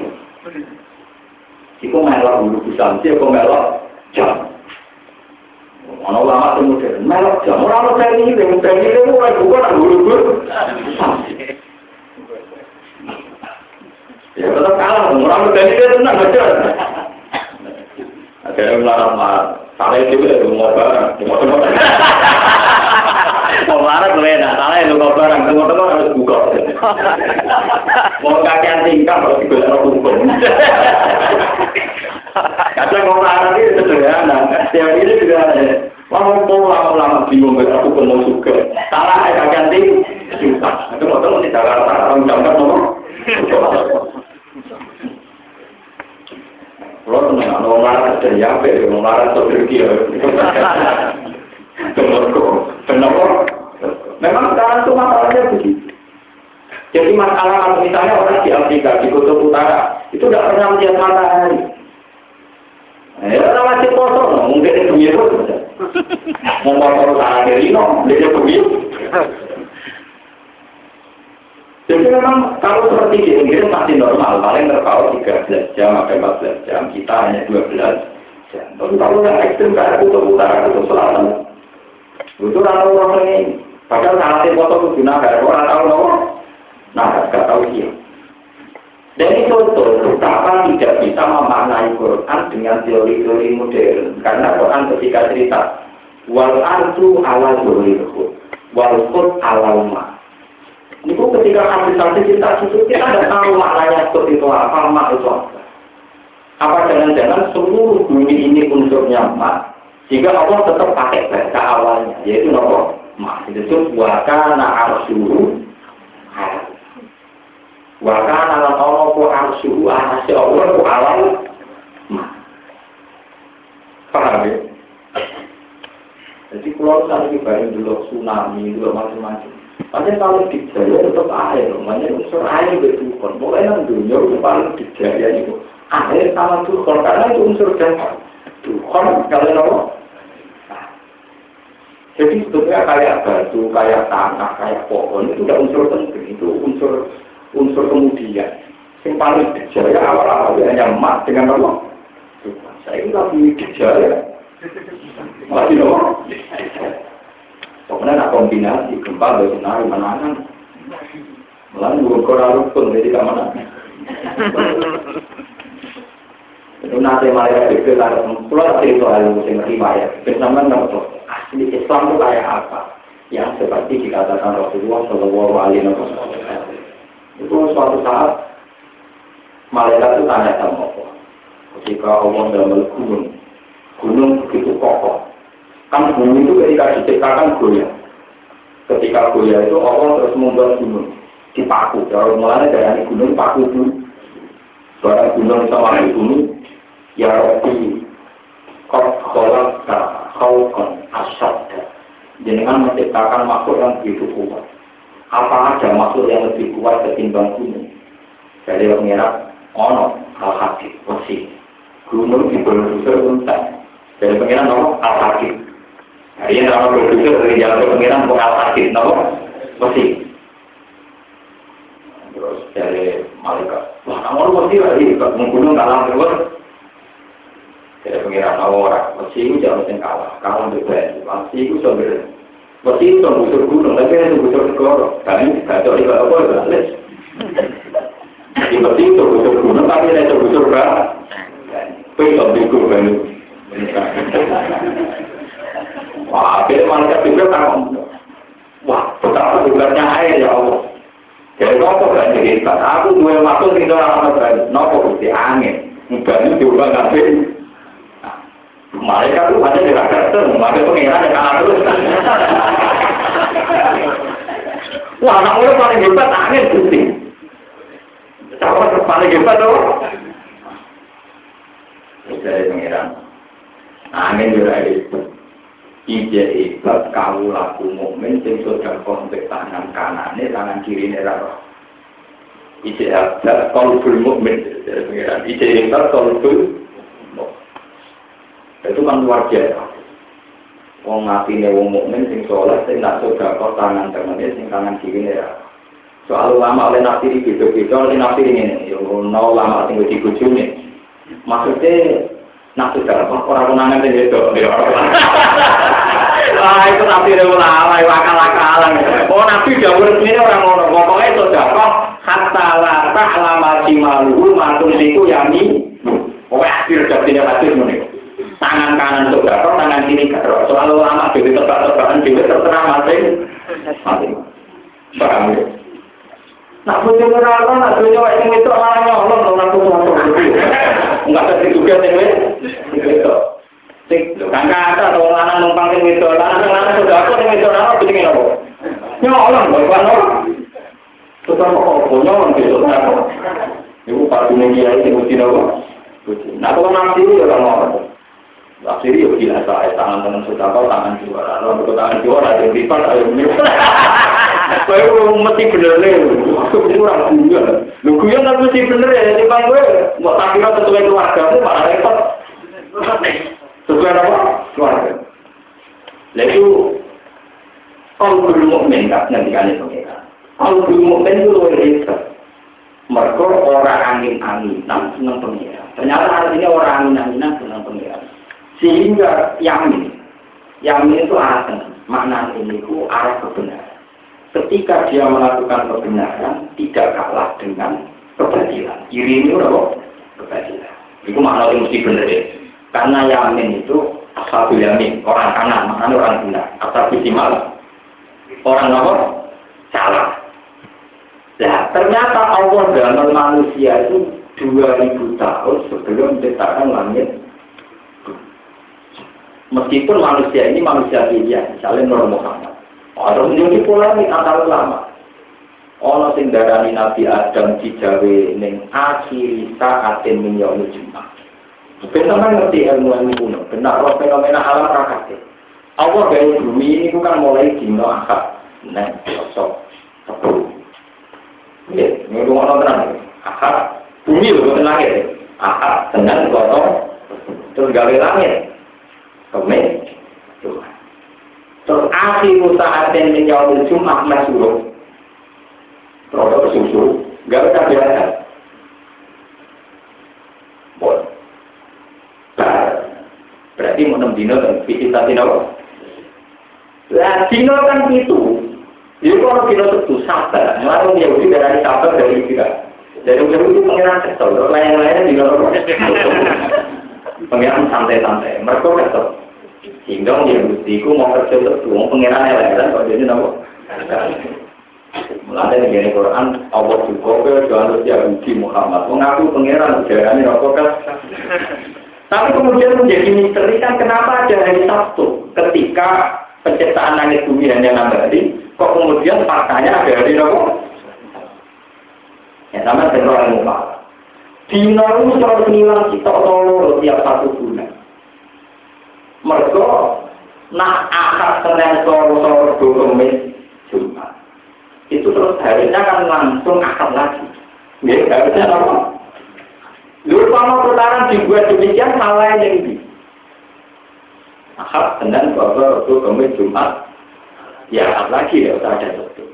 A: Iku melok dulu busan, dia kok melok jam. Mana ulama kemudian melok jam, orang mau cari ini, cari ini, mulai buka tak dulu Ya tetap kalah, orang berani dia tenang aja. Akhirnya melarang marah. Salah itu ya, mau barang. Mau marah gue enak, salah itu mau barang. Semua teman harus buka. Mau kakian tingkah harus dibuat hukum. Kadang mau marah ini sederhana. Yang ini juga ada. Mau mau lama-lama bingung aku pun suka. Salah kakian tingkah. Itu mau teman di Jakarta, orang jangkar nomor. Kalau tenang, kalau marah apa ya, mau marah atau pergi ya. Kenapa? Memang sekarang itu masalahnya begitu. Jadi masalah misalnya orang di Afrika, di Kutub Utara, itu tidak pernah melihat matahari. Ya, orang masih kosong, mungkin itu biru saja. Mau kotor tanah dari no, dia begitu. Jadi memang kalau seperti di Inggris masih normal, paling terpaut 13 jam sampai 14 jam, kita hanya 12 jam. Tapi kalau yang ekstrim kayak kutub utara, kutub selatan, itu orang orang ini. Padahal sangat foto itu guna kayak orang tahu loh. Nah, nggak tahu dia. Dan itu betul, betapa tidak bisa memaknai Quran dengan teori-teori modern. Karena Quran ketika cerita, wal ardu ala zulirhu, wal qud ala ma. Itu ketika habis-habis kita susu, kita tidak tahu maknanya seperti itu apa, mak itu apa. Apa jangan-jangan seluruh bumi ini unsurnya mak, sehingga Allah tetap pakai bahasa awalnya, yaitu nopo mak. Itu disebut wakana arsyuru Wakana lan ono ku arsyuru anase Allah ku awal mak. Paham ya? Jadi kalau bayang dulu tsunami, dulu macam-macam. Makanya kalau di Jaya tetap air, makanya unsur air bertukar. Mulai nang dunia itu paling di Jaya itu air sama tukar karena itu unsur dasar. Tukar kalau nopo. Jadi sebetulnya kayak batu, kayak tanah, kayak pohon itu udah unsur penting, itu unsur unsur kemudian. Yang paling dijaya awal-awal hanya emas dengan nopo. Saya itu lagi dijaya. Masih nopo. Pokoknya kombinasi gempa dari tsunami menangan. Melalui dua koral rukun jadi ke mana? Itu nanti malaikat itu kalau keluar dari soal musim riwayat, bersama nopo asli Islam itu kayak apa? Yang seperti dikatakan Rasulullah Shallallahu Alaihi Wasallam. Itu suatu saat malaikat itu tanya sama Allah. Ketika Allah dalam gunung, gunung begitu kokoh, Kan bumi itu ketika diciptakan goyah. Ketika goyah itu Allah terus membuat gunung. Dipaku. Kalau mulanya dari gunung paku dulu. Barang gunung sama bumi. Ya Rabbi. Kau kolak kau kon asad. Dengan menciptakan makhluk yang begitu kuat. Apa ada makhluk yang lebih kuat ketimbang gunung? Dari pengira, ono wasi. Gunung di bawah unta. Dari pengira, ono Ini nama berpikir dari jalan pengiran bukan sakit, nama mesti. Terus dari malaikat, wah kamu lu mesti lagi membunuh kalah terus. Jadi pengiran orang, mesti itu jangan mesti kalah, kalah berbeda, mesti itu sebenarnya. Mesti itu busur gunung, tapi itu busur segoro. Kami tahu itu apa, balik. Jadi mesti itu busur gunung, tapi itu busur berapa? Pengen bingung kan? Wah, akhirnya malaikat juga takut. Wah, betapa hebatnya air ya Allah. Jadi nopo gak. Aku gue waktu tinggal sama berani. Nopo di angin. Banyu diubah ngasih. Mereka tuh hanya tidak datang, maka pengiran yang kalah terus. Wah, anak muda paling hebat angin putih. Siapa paling hebat tuh? Dari pengiran. Angin juga. Ije hebat kamu laku mukmin sing sudah kontak tangan kanannya, tangan kiri ini raro. Ije hebat kolbul mukmin. Ije hebat kolbul itu kan luar biasa. Wong ngati nih wong mukmin sing soleh sing tak sudah kok tangan tangannya sing tangan kiri ini raro. Soal lama oleh nabi di beda-beda oleh nabi ini, yang nol lama sing dibujuni. Maksudnya Nah, sudah orang menangan itu Wah, itu nabi ulama, wakal-wakalan. Oh, nabi jauh ini orang ngono. Pokoknya itu kok hatta la ta'lama jimaluhu matung siku yami. Pokoknya akhir jadinya hadis ini. Tangan kanan itu gak tangan kiri gak Soal ulama jadi tebak-tebakan jadi terserah masing. Masing. Paham ya? Nak punya neraka, nak punya wajib itu orang nyolong, tuh mau Enggak ada juga sih, itu. Sing, kan kata atau lanang numpang sing itu, lanang lanang sudah aku sing itu, apa bikin apa? Nyolong, bukan apa? Sudah kok nyolong gitu, apa? Pasti nih sing uji apa? Nah, kalau nanti ya orang orang. Akhirnya ya biasa, ya tangan tangan sudah kau tangan juara, kalau tangan juara ada lipat, ayo Kowe mesti bener nih, kurang guyon. Lu guyon kan mesti bener ya, jadi bang gue mau tak kira sesuai keluargamu malah repot. Sesuai apa? Keluarga. Lalu kalau mukmin tak nanti kalian pengira. Kalau mukmin itu luar biasa. Mereka orang angin-anginan senang pengira. Ternyata artinya orang angin-anginan senang pengira. Sehingga yamin, yamin itu asal. Makna ini itu arah kebenaran ketika dia melakukan kebenaran tidak kalah dengan kebatilan. Iri ini udah kebatilan. Itu makna itu mesti benar ya. Karena yamin itu asal yamin, orang kanan, maknanya orang benar. Asal simal, orang apa? Salah. Nah, ternyata Allah dalam manusia itu 2000 tahun sebelum menciptakan langit. Meskipun manusia ini manusia pilihan, misalnya Nur Muhammad. Ada menjadi polemik antar ulama. Ono sing darani Nabi Adam dijawe ning akhir saatin min yaumil Jumat. Kita ngerti ilmu ilmu kuno, benar roh fenomena alam rakate. Allah gawe bumi ini bukan mulai dino akad, nah sosok sepuluh. Ya, ini rumah nonton akad bumi loh bukan langit, akad dengan kotor terus gawe langit, kemen. Terus akhir saatin min yaumil Jumat masyhur. Terus susu, gak bisa biasa. Berarti mau enam dino kan visita dino. Lah dino kan itu. Jadi kalau dino itu sabar, malah Yahudi dari sabar dari tidak. Dari Yahudi pengiran kesel, lain-lainnya dino pengiran santai-santai. Mereka kesel. Sehingga dia bukti ku mau kerja terus, mau pengiran eleran kok jadi nopo. Mulai dari ini Quran, Allah juga ke Johannes Yahudi Muhammad mengaku pengiran udaranya nopo kan. Tapi kemudian menjadi misteri kan kenapa ada hari Sabtu ketika penciptaan langit bumi hanya enam hari, kok kemudian faktanya ada hari nopo? Ya sama dengan orang muka. Dino itu selalu ngilang kita tolong tiap satu bulan. Mereka nak akad Senin sore-sore Kemis Jumat. Itu terus harinya kan langsung akad lagi. Ya, harusnya apa? Lalu kalau putaran dibuat demikian salah yang ini. Akad Senin sore Kemis Jumat. Ya akad lagi ya, usah ada satu.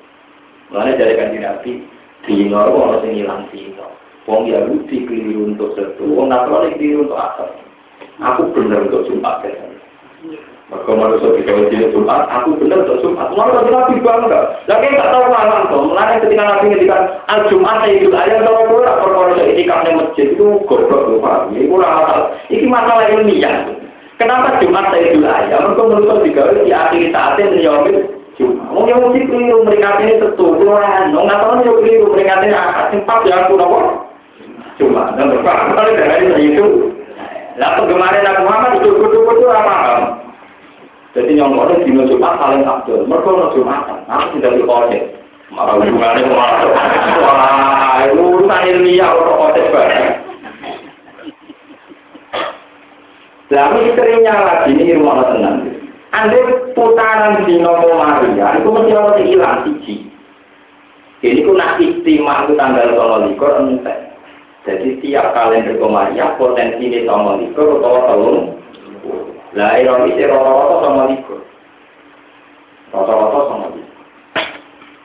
A: Mulanya dari kanji Nabi, Dino itu harus ngilang Dino. Wong Yahudi keliru untuk satu, wong Nasrani keliru untuk asal. Aku benar untuk Jumat ya. Maka manusia kita wajib Jumat, aku benar untuk Jumat. Malah tapi Nabi bangga. Lagi nggak tahu malam tuh. Mulai ketika Nabi ngendikan al Jumat saya itu ayam tahu aku lah perkara saya itikaf masjid itu goblok tuh pak. Ini kurang masalah. Ini masalah ilmiah. Kenapa Jumat saya itu ayam? Mereka manusia di akhir saatnya menjawab Jumat. Mau yang mesti keliru mereka ini tentu. Keluaran. Nggak tahu yang keliru ini akad sempat ya aku nopo. Jumat. Dan berapa kali dari itu. Lah kemarin aku Muhammad itu kudu-kudu apa? Jadi yang orang di Jumat paling abdul. Mereka mau Jumatan. Aku tidak di kode. Malah hubungannya malah. Wah, urusan ilmiah orang kode banget. Lah misterinya lagi ini rumah tenang. Anda putaran di Nomo Maria, itu mesti orang hilang siji. Ini ku nak istimewa itu tanggal tolong likur entek. Jadi tiap kalender Maria potensi ini tolong likur atau tolong lah ironis rata-rata sama likur. Rata-rata sama likur.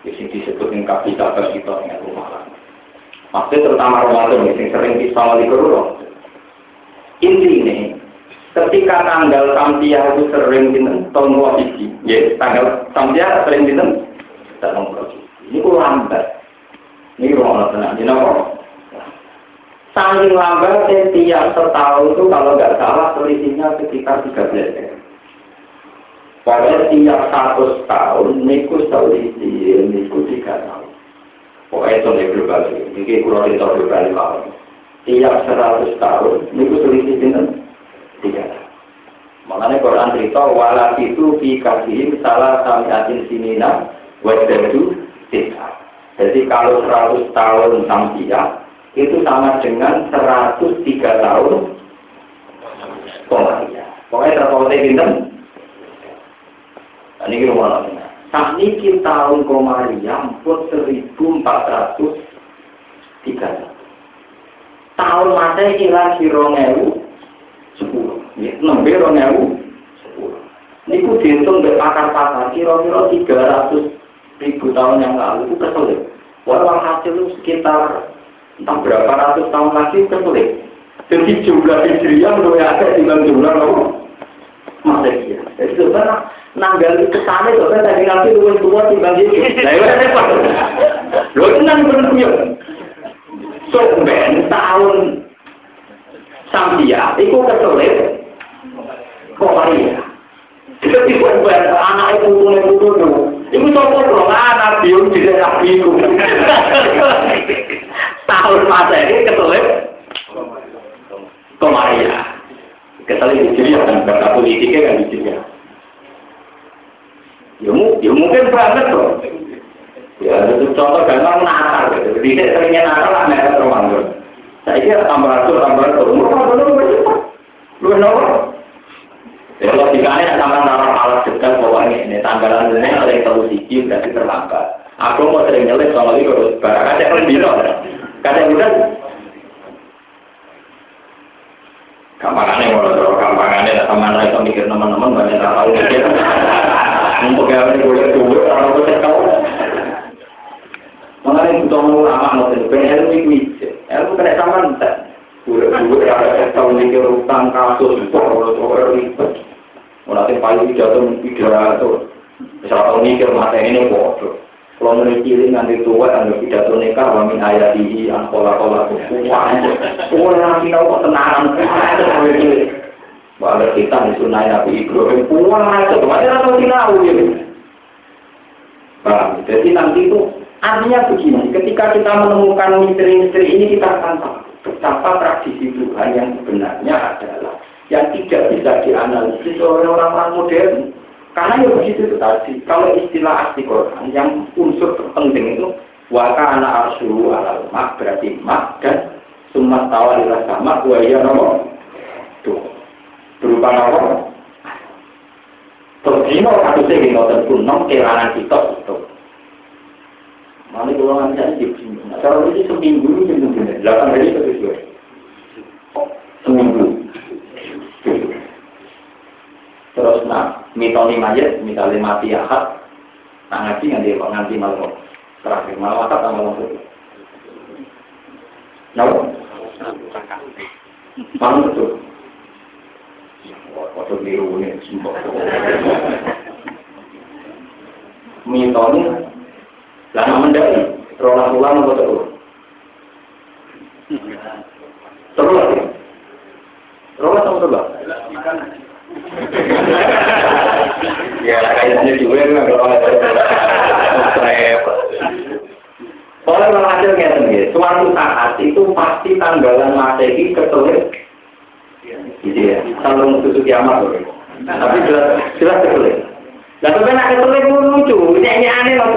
A: Di sini disebut yang kapital kita dengan rumah Maksudnya terutama Ramadan yang sering di sama likur Inti ini, ketika tanggal Sampiah itu sering di tahun siji, ya tanggal Sampiah sering di tahun Ini kok lambat. Ini Ramadan, ini apa? Saling lambat tiap setahun itu kalau nggak salah selisihnya sekitar 13 hari. Padahal tiap satu tahun niku selisih niku tiga tahun. Pokoknya itu nih global ini kurang itu global tahun. Tiap seratus tahun niku selisih dengan tiga tahun. Makanya Quran cerita walat itu fi kasih salah samiatin sinina wajadu tidak. Jadi kalau seratus tahun sampai itu sama dengan 103 tahun Komaria. Pokoknya terpautnya bintang. Nah, ini rumah lagi. Saat ini tahun Komaria pun 1403 tahun masa kira kira ngewu sepuluh, ya, nembe ngewu sepuluh. Ini ku dihitung dari pakar-pakar kira-kira 300 ribu tahun yang lalu itu kesulit. Walau hasil sekitar entah berapa ratus tahun lagi kesulit. Jadi jumlah hijriah lebih ada dengan jumlah apa? Masehi. Jadi sebenarnya nanggal ke sana itu kan tadi nanti lu tua timbang gitu. Nah itu repot. Lo tenang bener punya. So ben tahun Sambia itu kesulit. Kok Maria? Jadi buat anak itu punya putu Iku sopo dong anak biung daerah biung. Tahun masa ini ketulis Komaria. Ketulis di sini kan kata politiknya kan di. Ya, ya mungkin banget tuh. Ya, itu contoh gampang Natal gitu. Di sini seringnya Natal lah mereka Ramadan. Saya kira tambah ratus, tambah ratus. Murah, benar, benar. Lu nomor. Ya logikanya sama naruh alat dekat pokoknya ini tanggalan ini ada yang terlalu siji berarti terlambat. Aku mau sering nyelip sama itu barang ada yang biro. Kadang bukan Kampangannya mau terus kampangannya sama mereka mikir teman-teman banyak tak tahu mikir. Untuk ini boleh dulu orang itu tahu. Mengenai butuh ulama mau pengen ilmu itu, ilmu kena sama entar. Boleh-boleh ada tahu mikir utang kasus, pokoknya ribet. Paling pidato pidato. Misalnya kalau mikir mata ini bodoh. Kalau cilik nanti tua dan pidato nikah wamin ayat di angkola kola wah, wah nanti tahu kok tenaran. Bahwa kita di sunnah Nabi Ibrahim, wah itu kemarin atau tahu gitu. Paham? Jadi nanti itu artinya begini, ketika kita menemukan misteri-misteri ini kita akan tahu betapa tradisi Tuhan yang sebenarnya adalah yang tidak bisa dianalisis oleh orang-orang modern. Karena ya begitu itu tadi. Kalau istilah asli Quran yang unsur terpenting itu waka anak arsu alal mak berarti mak dan sumat tawalilah sama dua ya nomor tuh berupa nomor terus ini satu sih gini tentu nom kelanan kita itu mana kalau nanti aja nah, kalau ini seminggu ini seminggu delapan hari itu seminggu Terus nak mitoni mayat, misalnya mati akad, nak ngaji nganti nganti malam terakhir malam akad sama malam Napa? Manut betul. Foto biru ini sumpah. Mitone lama mendaki, rolah ulang apa terus? Terus sama terus? Ya kayaknya juga nggak kalau Soalnya kalau hasil kayak gini, suatu saat itu pasti tanggalan masehi kesulit Gitu ya, sampai tutup kiamat loh. Tapi jelas jelas kesulit. Nah, tapi nak kesulit pun lucu, ini aneh loh.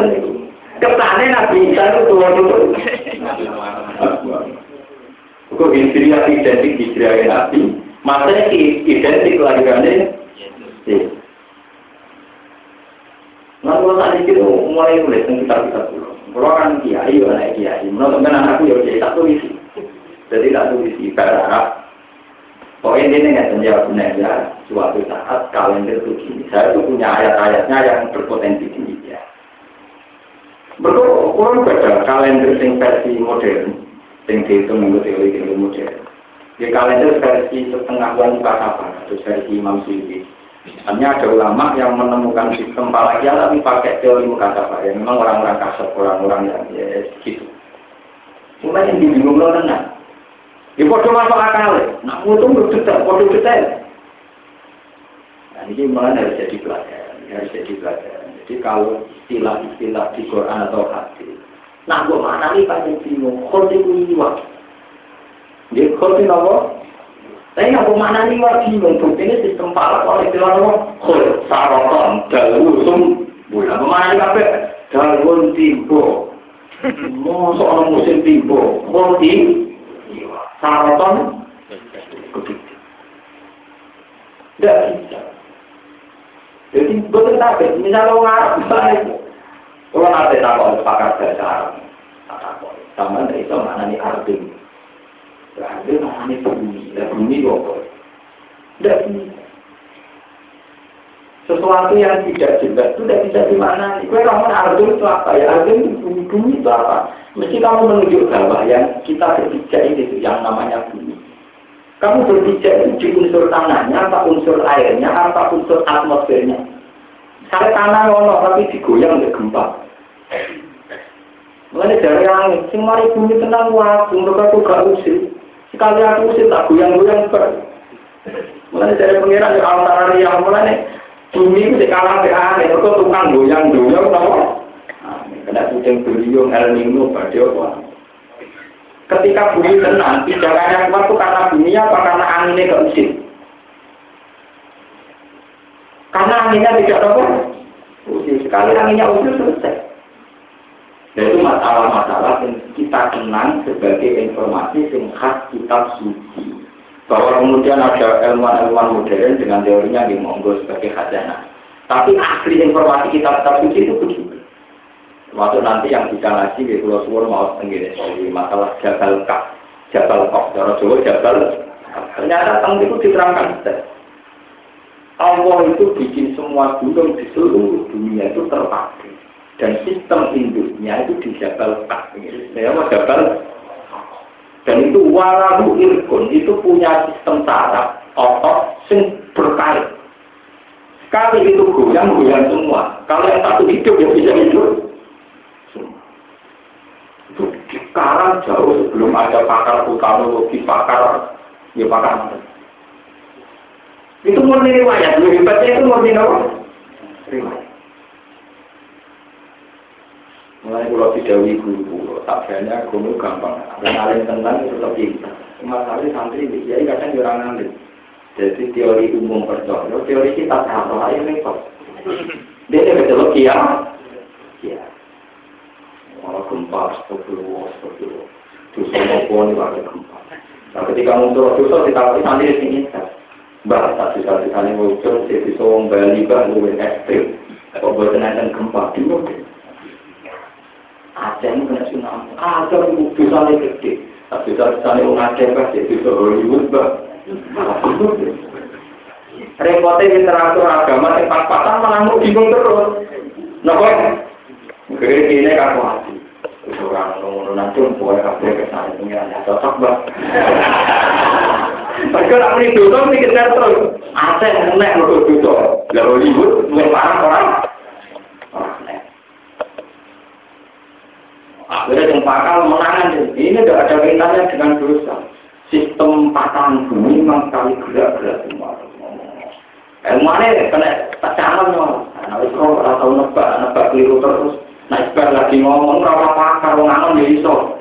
A: Kesannya Nabi Isa itu tua itu. Kok hijriah identik hijriah Nabi, masanya identik kelahirannya. Nah, kalau tadi itu mulai nulis tentang kitab-kitab dulu. Kalau kan kiai, anak kiai. Menurut anakku ya kiai tak tulis. Jadi tak tulis ibarat Pokoknya ini nggak menjawab ya suatu saat kalender itu gini. Saya itu punya ayat-ayatnya yang berpotensi ya. Betul, kurang beda kalender sing versi modern, sing dihitung minggu teori teori modern. Di kalender versi setengah bulan apa atau versi Imam Syukri. Hanya ada ulama yang menemukan sistem falakia tapi pakai teori mukasabah. Ya memang orang-orang kasar, orang-orang yang ya, gitu. Cuma yang dibingung loh tenang. Ya bodoh masuk akal. Nak mutu detail, bodoh detail. Nah ini malah harus jadi pelajaran, harus jadi pelajaran. Jadi kalau istilah-istilah di Quran atau hadis, nah gue mana nih paling bingung, khoti kuiwa. Dia khoti apa? Tapi mana nih wah bingung, ini sistem palak oleh istilah apa? Khot, saroton, dalusum, bulan mana nih kafe? Dalun timbo. Mau soal musim timbo, khoti Saraton begitu. Tidak bisa. Jadi betul tapi misalnya orang Arab baik. Kalau nanti takut sepakat bahasa Arab, takut. Sama dari itu nih arti? Berarti nih bumi? Dan bumi apa? Tidak bisa. Sesuatu yang tidak jelas itu tidak bisa di mana. Kue kamu arti itu apa ya? Arti itu bumi, bumi itu apa? Mesti kamu menunjuk bahwa yang kita berpijak itu yang namanya bumi. Kamu berpijak itu di unsur tanahnya, apa unsur airnya, apa unsur atmosfernya. Kalau tanah ngono tapi digoyang oleh gempa. Mulai dari langit, sing mari bumi tenang waktu, untuk aku gak usir. Sekali aku usir tak goyang-goyang ber. Mulai dari pengiran yang antara yang mulai bumi itu sekarang aneh, mereka tukang goyang-goyang, kenapa? Kena kucing beliau El Nino pada apa? Ketika bumi tenang, pijakannya kuat itu karena bumi apa? Karena anginnya gak usin. Karena anginnya tidak apa? Usin. Sekali anginnya usin selesai. Itu masalah-masalah yang kita kenang sebagai informasi yang khas kitab suci. Bahwa kemudian ada ilmuwan-ilmuwan modern dengan teorinya di monggo sebagai khazanah. Tapi asli informasi kitab-kitab suci itu begitu. Waktu nanti yang bisa ngaji di Pulau Suwon mau tenggine soal masalah Jabal Kak, Jabal Kok, Jawa Jawa Jabal. Ternyata tentang itu diterangkan. Allah itu bikin semua gunung di seluruh dunia itu terpakai dan sistem induknya itu di Jabal Kak. Ya, Jabal dan itu walau irkun itu punya sistem saraf otot sing berkait. Sekali itu goyang goyang semua. Kalau yang satu hidup ya bisa hidup. Sekarang jauh sebelum ada pakar vulkanologi, pakar ya pakar. Itu murni riwayat, lebih hebatnya itu murni? Riwayat. Mulai kalau tidak guru, tak banyak guru gampang. Kenalin tentang itu tetap kita. Masalah santri, ya kadang orang nanti. Jadi teori umum percaya, teori kita apa ayo repot. Dia betul kia, kia malah gempa, astagfirullah, astagfirullah. Dosa nopo ini ada gempa. Nah ketika muncul dosa, kita nanti di sini. Mbak, tak bisa-bisa ini muncul, saya bisa Bali, lebih ekstrim. Kok buat gempa, di. Aceh ini kena tsunami. Aceh itu dosa ini gede. Tak bisa-bisa ini orang Aceh, saya bisa Hollywood, Mbak. Repotnya literatur agama, yang pas-pasan terus. Nah, kok? Mungkin ini kan hati. Orang nanti boleh kabeh kesane pengiran ya cocok dosa terus. Untuk dosa. Lalu lebih parah orang. Akhirnya yang pakal menangan ini tidak ada kaitannya dengan dosa. Sistem patahan bumi memang sekali gerak-gerak semua. Ilmuannya kena pacaran loh. Nah, itu tahu nebak, nebak keliru terus. Nah, sebar lagi ngomong, berapa pakar, ngomong ya iso.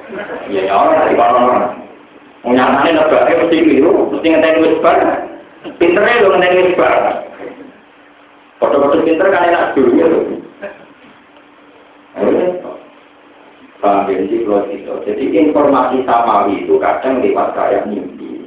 A: Ya, ya orang dari orang-orang. Nyatanya nebaknya mesti keliru, mesti ngeteng wisbar. Pinternya lo ngeteng wisbar. Foto-foto pinter kan enak dulu ya. Jadi kalau gitu. Jadi informasi samawi itu kadang lewat kayak mimpi.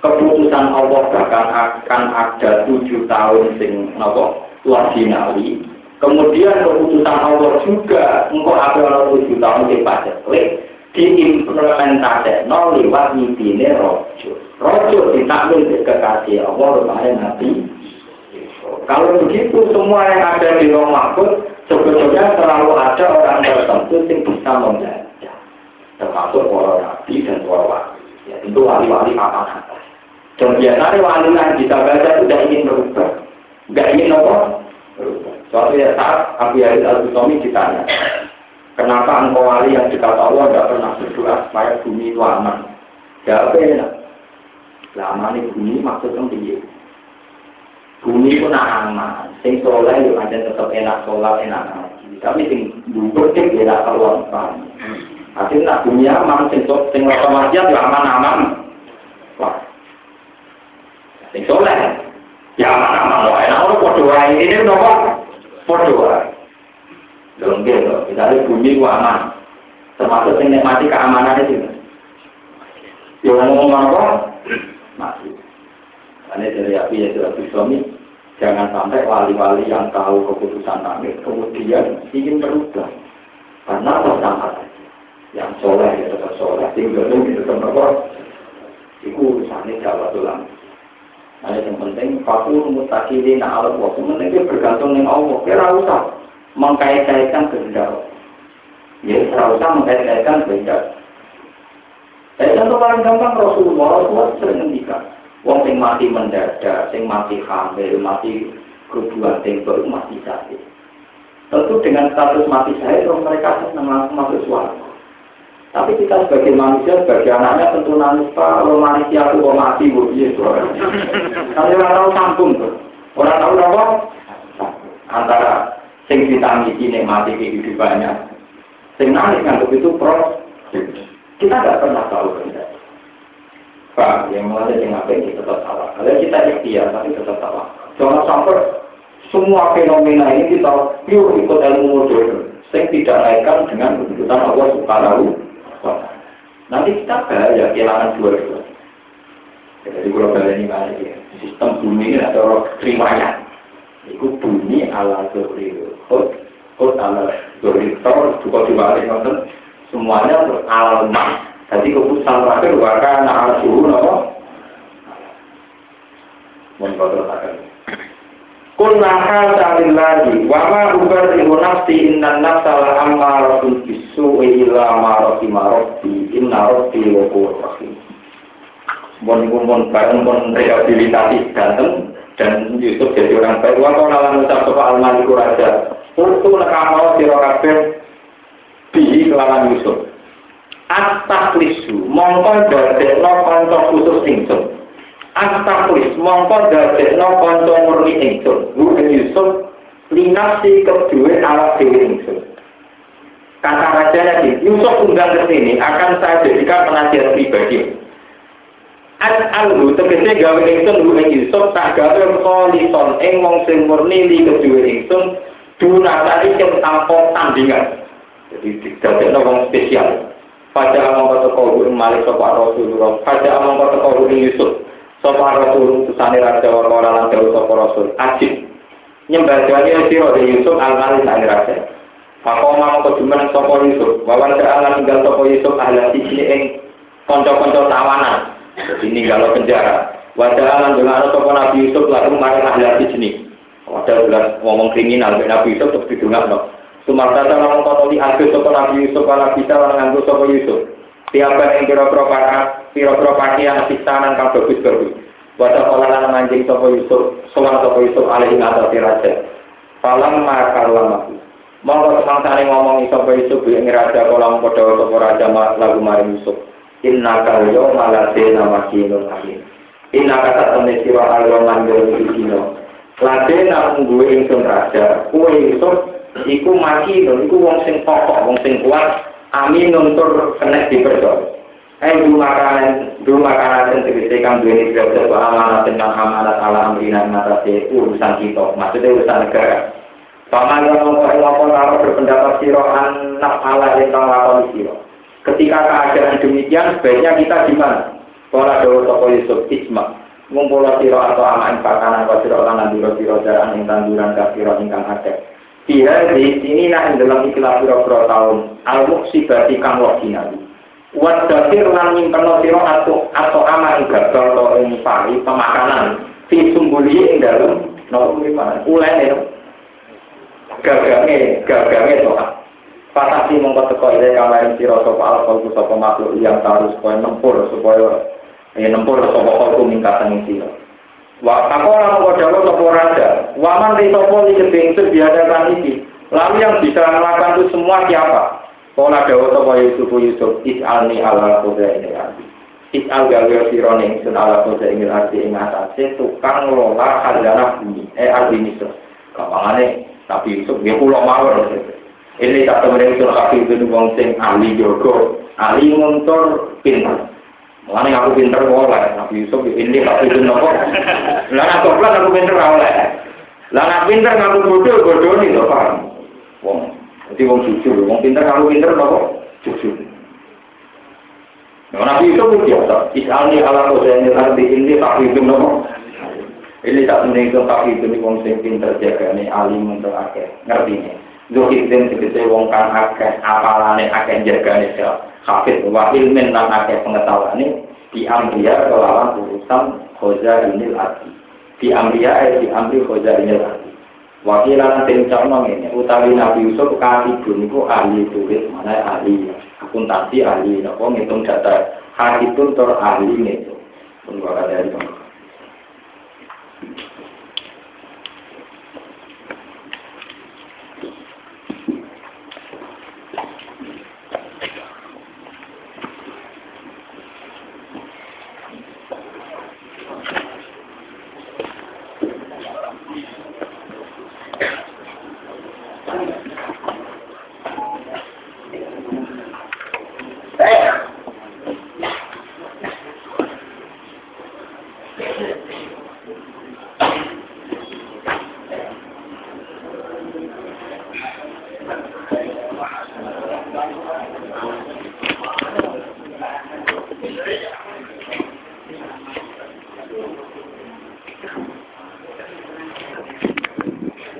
A: Keputusan Allah bahkan akan ada tujuh tahun sing nopo wajinawi. Kemudian keputusan Allah juga engkau ada tujuh tahun di paceklik diimplementasi no lewat mimpi ini rojo. Rojo ditakwil kekasih Allah rupanya nanti. Kalau begitu semua yang ada di Roh Mahfud sebetulnya selalu ada orang tertentu yang bisa membaca. Termasuk para nabi dan para wali. Ya, itu wali-wali apa apa. Dan biasanya wali yang bisa baca tidak ingin berubah. Tidak ingin apa? Berubah. Suatu ya saat Abu Yazid Al-Bustami ditanya, kenapa engkau wali yang dekat Allah tidak pernah berdoa supaya bumi itu aman? Jawabnya. Lama nih bumi maksudnya tinggi. Bumi itu nak aman. Sing soleh itu aja tetap enak sholat, enak ngaji. Tapi sing dulu sing enak keluar Hasil nak bumi aman, sing sing rasa ya aman-aman. Wah. Sing soleh, ya aman-aman. Wah, enak orang wae. Ini kenapa? Podo wae. Dalam dia, misalnya bumi itu aman. Termasuk sing nikmati keamanan itu. Ya ngomong apa? Mati. Ini dari api ya sudah suami, jangan sampai wali-wali yang tahu keputusan kami kemudian ingin berubah. Karena saja. Yang soleh ya tetap soleh, tinggal itu tetap apa? Itu urusannya Jawa tulang. Nah, yang penting, fakul mutakili na alat waktu penting itu bergantung dengan Allah. Kira usah mengkait-kaitkan kehendak. Ya, kira usah mengkait-kaitkan kehendak. Saya contoh paling gampang Rasulullah, Rasulullah sering ngendikan. Wong sing mati mendadak, sing mati hamil, mati kerubuhan tembok, mati sakit. Tentu dengan status mati saya, mereka senang langsung masuk suara. Tapi kita sebagai manusia, sebagai anaknya tentu nangis pak, kalau manusia aku mau mati, bu, iya Kalau orang tahu sambung tuh, orang tahu apa? Antara sing ditangisi ini mati kehidupannya, sing nangis ngantuk itu pro, kita tidak pernah tahu benar. Pak, yang mulai yang apa ini tetap salah. Kalau kita ikhtiar, tapi tetap salah. Jangan sampai semua fenomena ini kita pure ikut ilmu modern. Saya tidak naikkan dengan keputusan Allah Subhanahu Nanti kita bahaya kehilangan dua-dua. Jadi kalau kalian ini kali ya, sistem bumi ini ada terimanya. Itu bumi ala zuri hot, hot ala zuri tor, juga dibalik nonton. Semuanya untuk jadi keputusan terakhir bahkan anak suhu apa? Mengkotorkan. Kul nahal ta'lillahi wa ma ubarri'u nafsi inna nafsa la ammaratun bisu'i illa ma rahima rabbi inna rabbi wa rahim. Mon mon bareng mon rehabilitasi ganteng dan Yusuf jadi orang baik. Wa kau nalan ucap sopa al-maliku raja. Urtu nekamo siro kabeh bihi kelawan Yusuf. Astaklisu mongko dadekno kanca khusus ingsun. Astaklis mongko dadekno kanca murni ingsun. Bu Yusuf linasi kedua ala dewi ingsun. Kata raja lagi, Yusuf undang ke sini akan saya jadikan penasihat pribadi. An alhu tegese gawe ingsun bu Yusuf tak gawe kolison ing wong sing murni li kedua ingsun dunasari tanpa tandingan. Jadi dadekno wong spesial. Pada amang kata kau malik sopa Rasulullah. Pada amang kata kau Yusuf. Sopa Rasul tusani raja orang lan jauh sopa Rasul. Ajib. Nyembah jani siro di Yusuf al-Mali sani raja. Maka kau cuma sopa Yusuf. Wawan serangan tinggal sopa Yusuf ahli sini ing konco-konco tawanan. Jadi ninggal penjara. Wajah alam dengan sopa Nabi Yusuf lalu maring ahli sini. Wadah bulan ngomong kriminal Nabi Yusuf terus didungan sama ngomong di akhir sopo Nabi Yusuf ala bisa lan nganggo sopo Yusuf. Tiap yang kira-kira para kira-kira pakaian sisanan kang bagus bagus. Wata kolanan manjing sopo Yusuf, sowan sopo Yusuf alih ngatasi raja. Falam makar lamaku. Monggo semangsane ngomong sapa Yusuf ing raja kala padha sapa raja lagu maring Yusuf. Inna kal yo malate namakinun amin. Inna kata temne sira alyo dino. Lade nang duwe ingsun raja, kuwe Yusuf iku makinun iku wong sing pokok, wong sing kuat, amin nuntur kena dipercaya. Eh dulu makanan, dulu makanan yang tegese kang duwe ini amanat tentang amanat ala amrina ngatasi urusan kita, maksudnya urusan negara. Paman yang mengkori ngomong kalau berpendapat siro anak Allah yang kang lakoni siro. Ketika keadaan demikian, sebaiknya kita gimana? Pola dawa toko Yusuf Isma. Ngumpul siro atau aman pakanan kau siro kanan duro siro jalan yang tanduran ke siro ingkang ada. Dia di sini nah dalam ikhlas siro tahun. Al muksibati kang wakinabi. Wat dasir lan nyimpen siro atau atau aman gagal atau ini pari pemakanan. Fi sumbuli ing dalam. No, ulen itu gagange gagange doa Fatasi mongko teko ile kamarin sira sapa alqal sapa makhluk yang harus kowe nempur supaya ya nempur sapa kalku mingkatan sira. Wa takola mongko dawa sapa raja, waman di sapa iki kedeng biadakan iki. Lalu yang bisa melakukan itu semua siapa? Pola dawa sapa Yusuf Yusuf is'alni ala koda ini arti. Is'al gawe sira ning sun ala koda ini arti ing atase tukang ngelola khazanah bumi, eh arti misro. Gampangane tapi Yusuf dia pulau mawar. Ini tak temen itu kaki itu wong sing ahli jogo, ahli ngontor pinter. Mulane aku pinter oleh, Nabi Yusuf ini kaki itu nopo. Lah aku pelan aku pinter oleh. Lah nak pinter ngaku bodoh bodoh nih loh paham. Wong, jadi wong jujur, wong pinter ngaku pinter nopo jujur. Nah, Nabi Yusuf itu biasa. Isalni ala kosaini arti ini kaki itu nopo. Ini tak itu tapi itu nih wong sing pinter jaga nih alim untuk akeh ngerti nih. Zuhid dan segede wong kang akeh apalane akeh jaga nih. Hafid wa ilmin lan akeh nih di amriya kelawan urusan khoza ini lagi. Di amriya eh di amri khoza ini lagi. Wakilan tim contoh ini utawi Nabi Yusuf katibun itu ahli tulis mana ahli akuntansi ahli nopo ngitung data hakitun tor ahli itu. Ada dari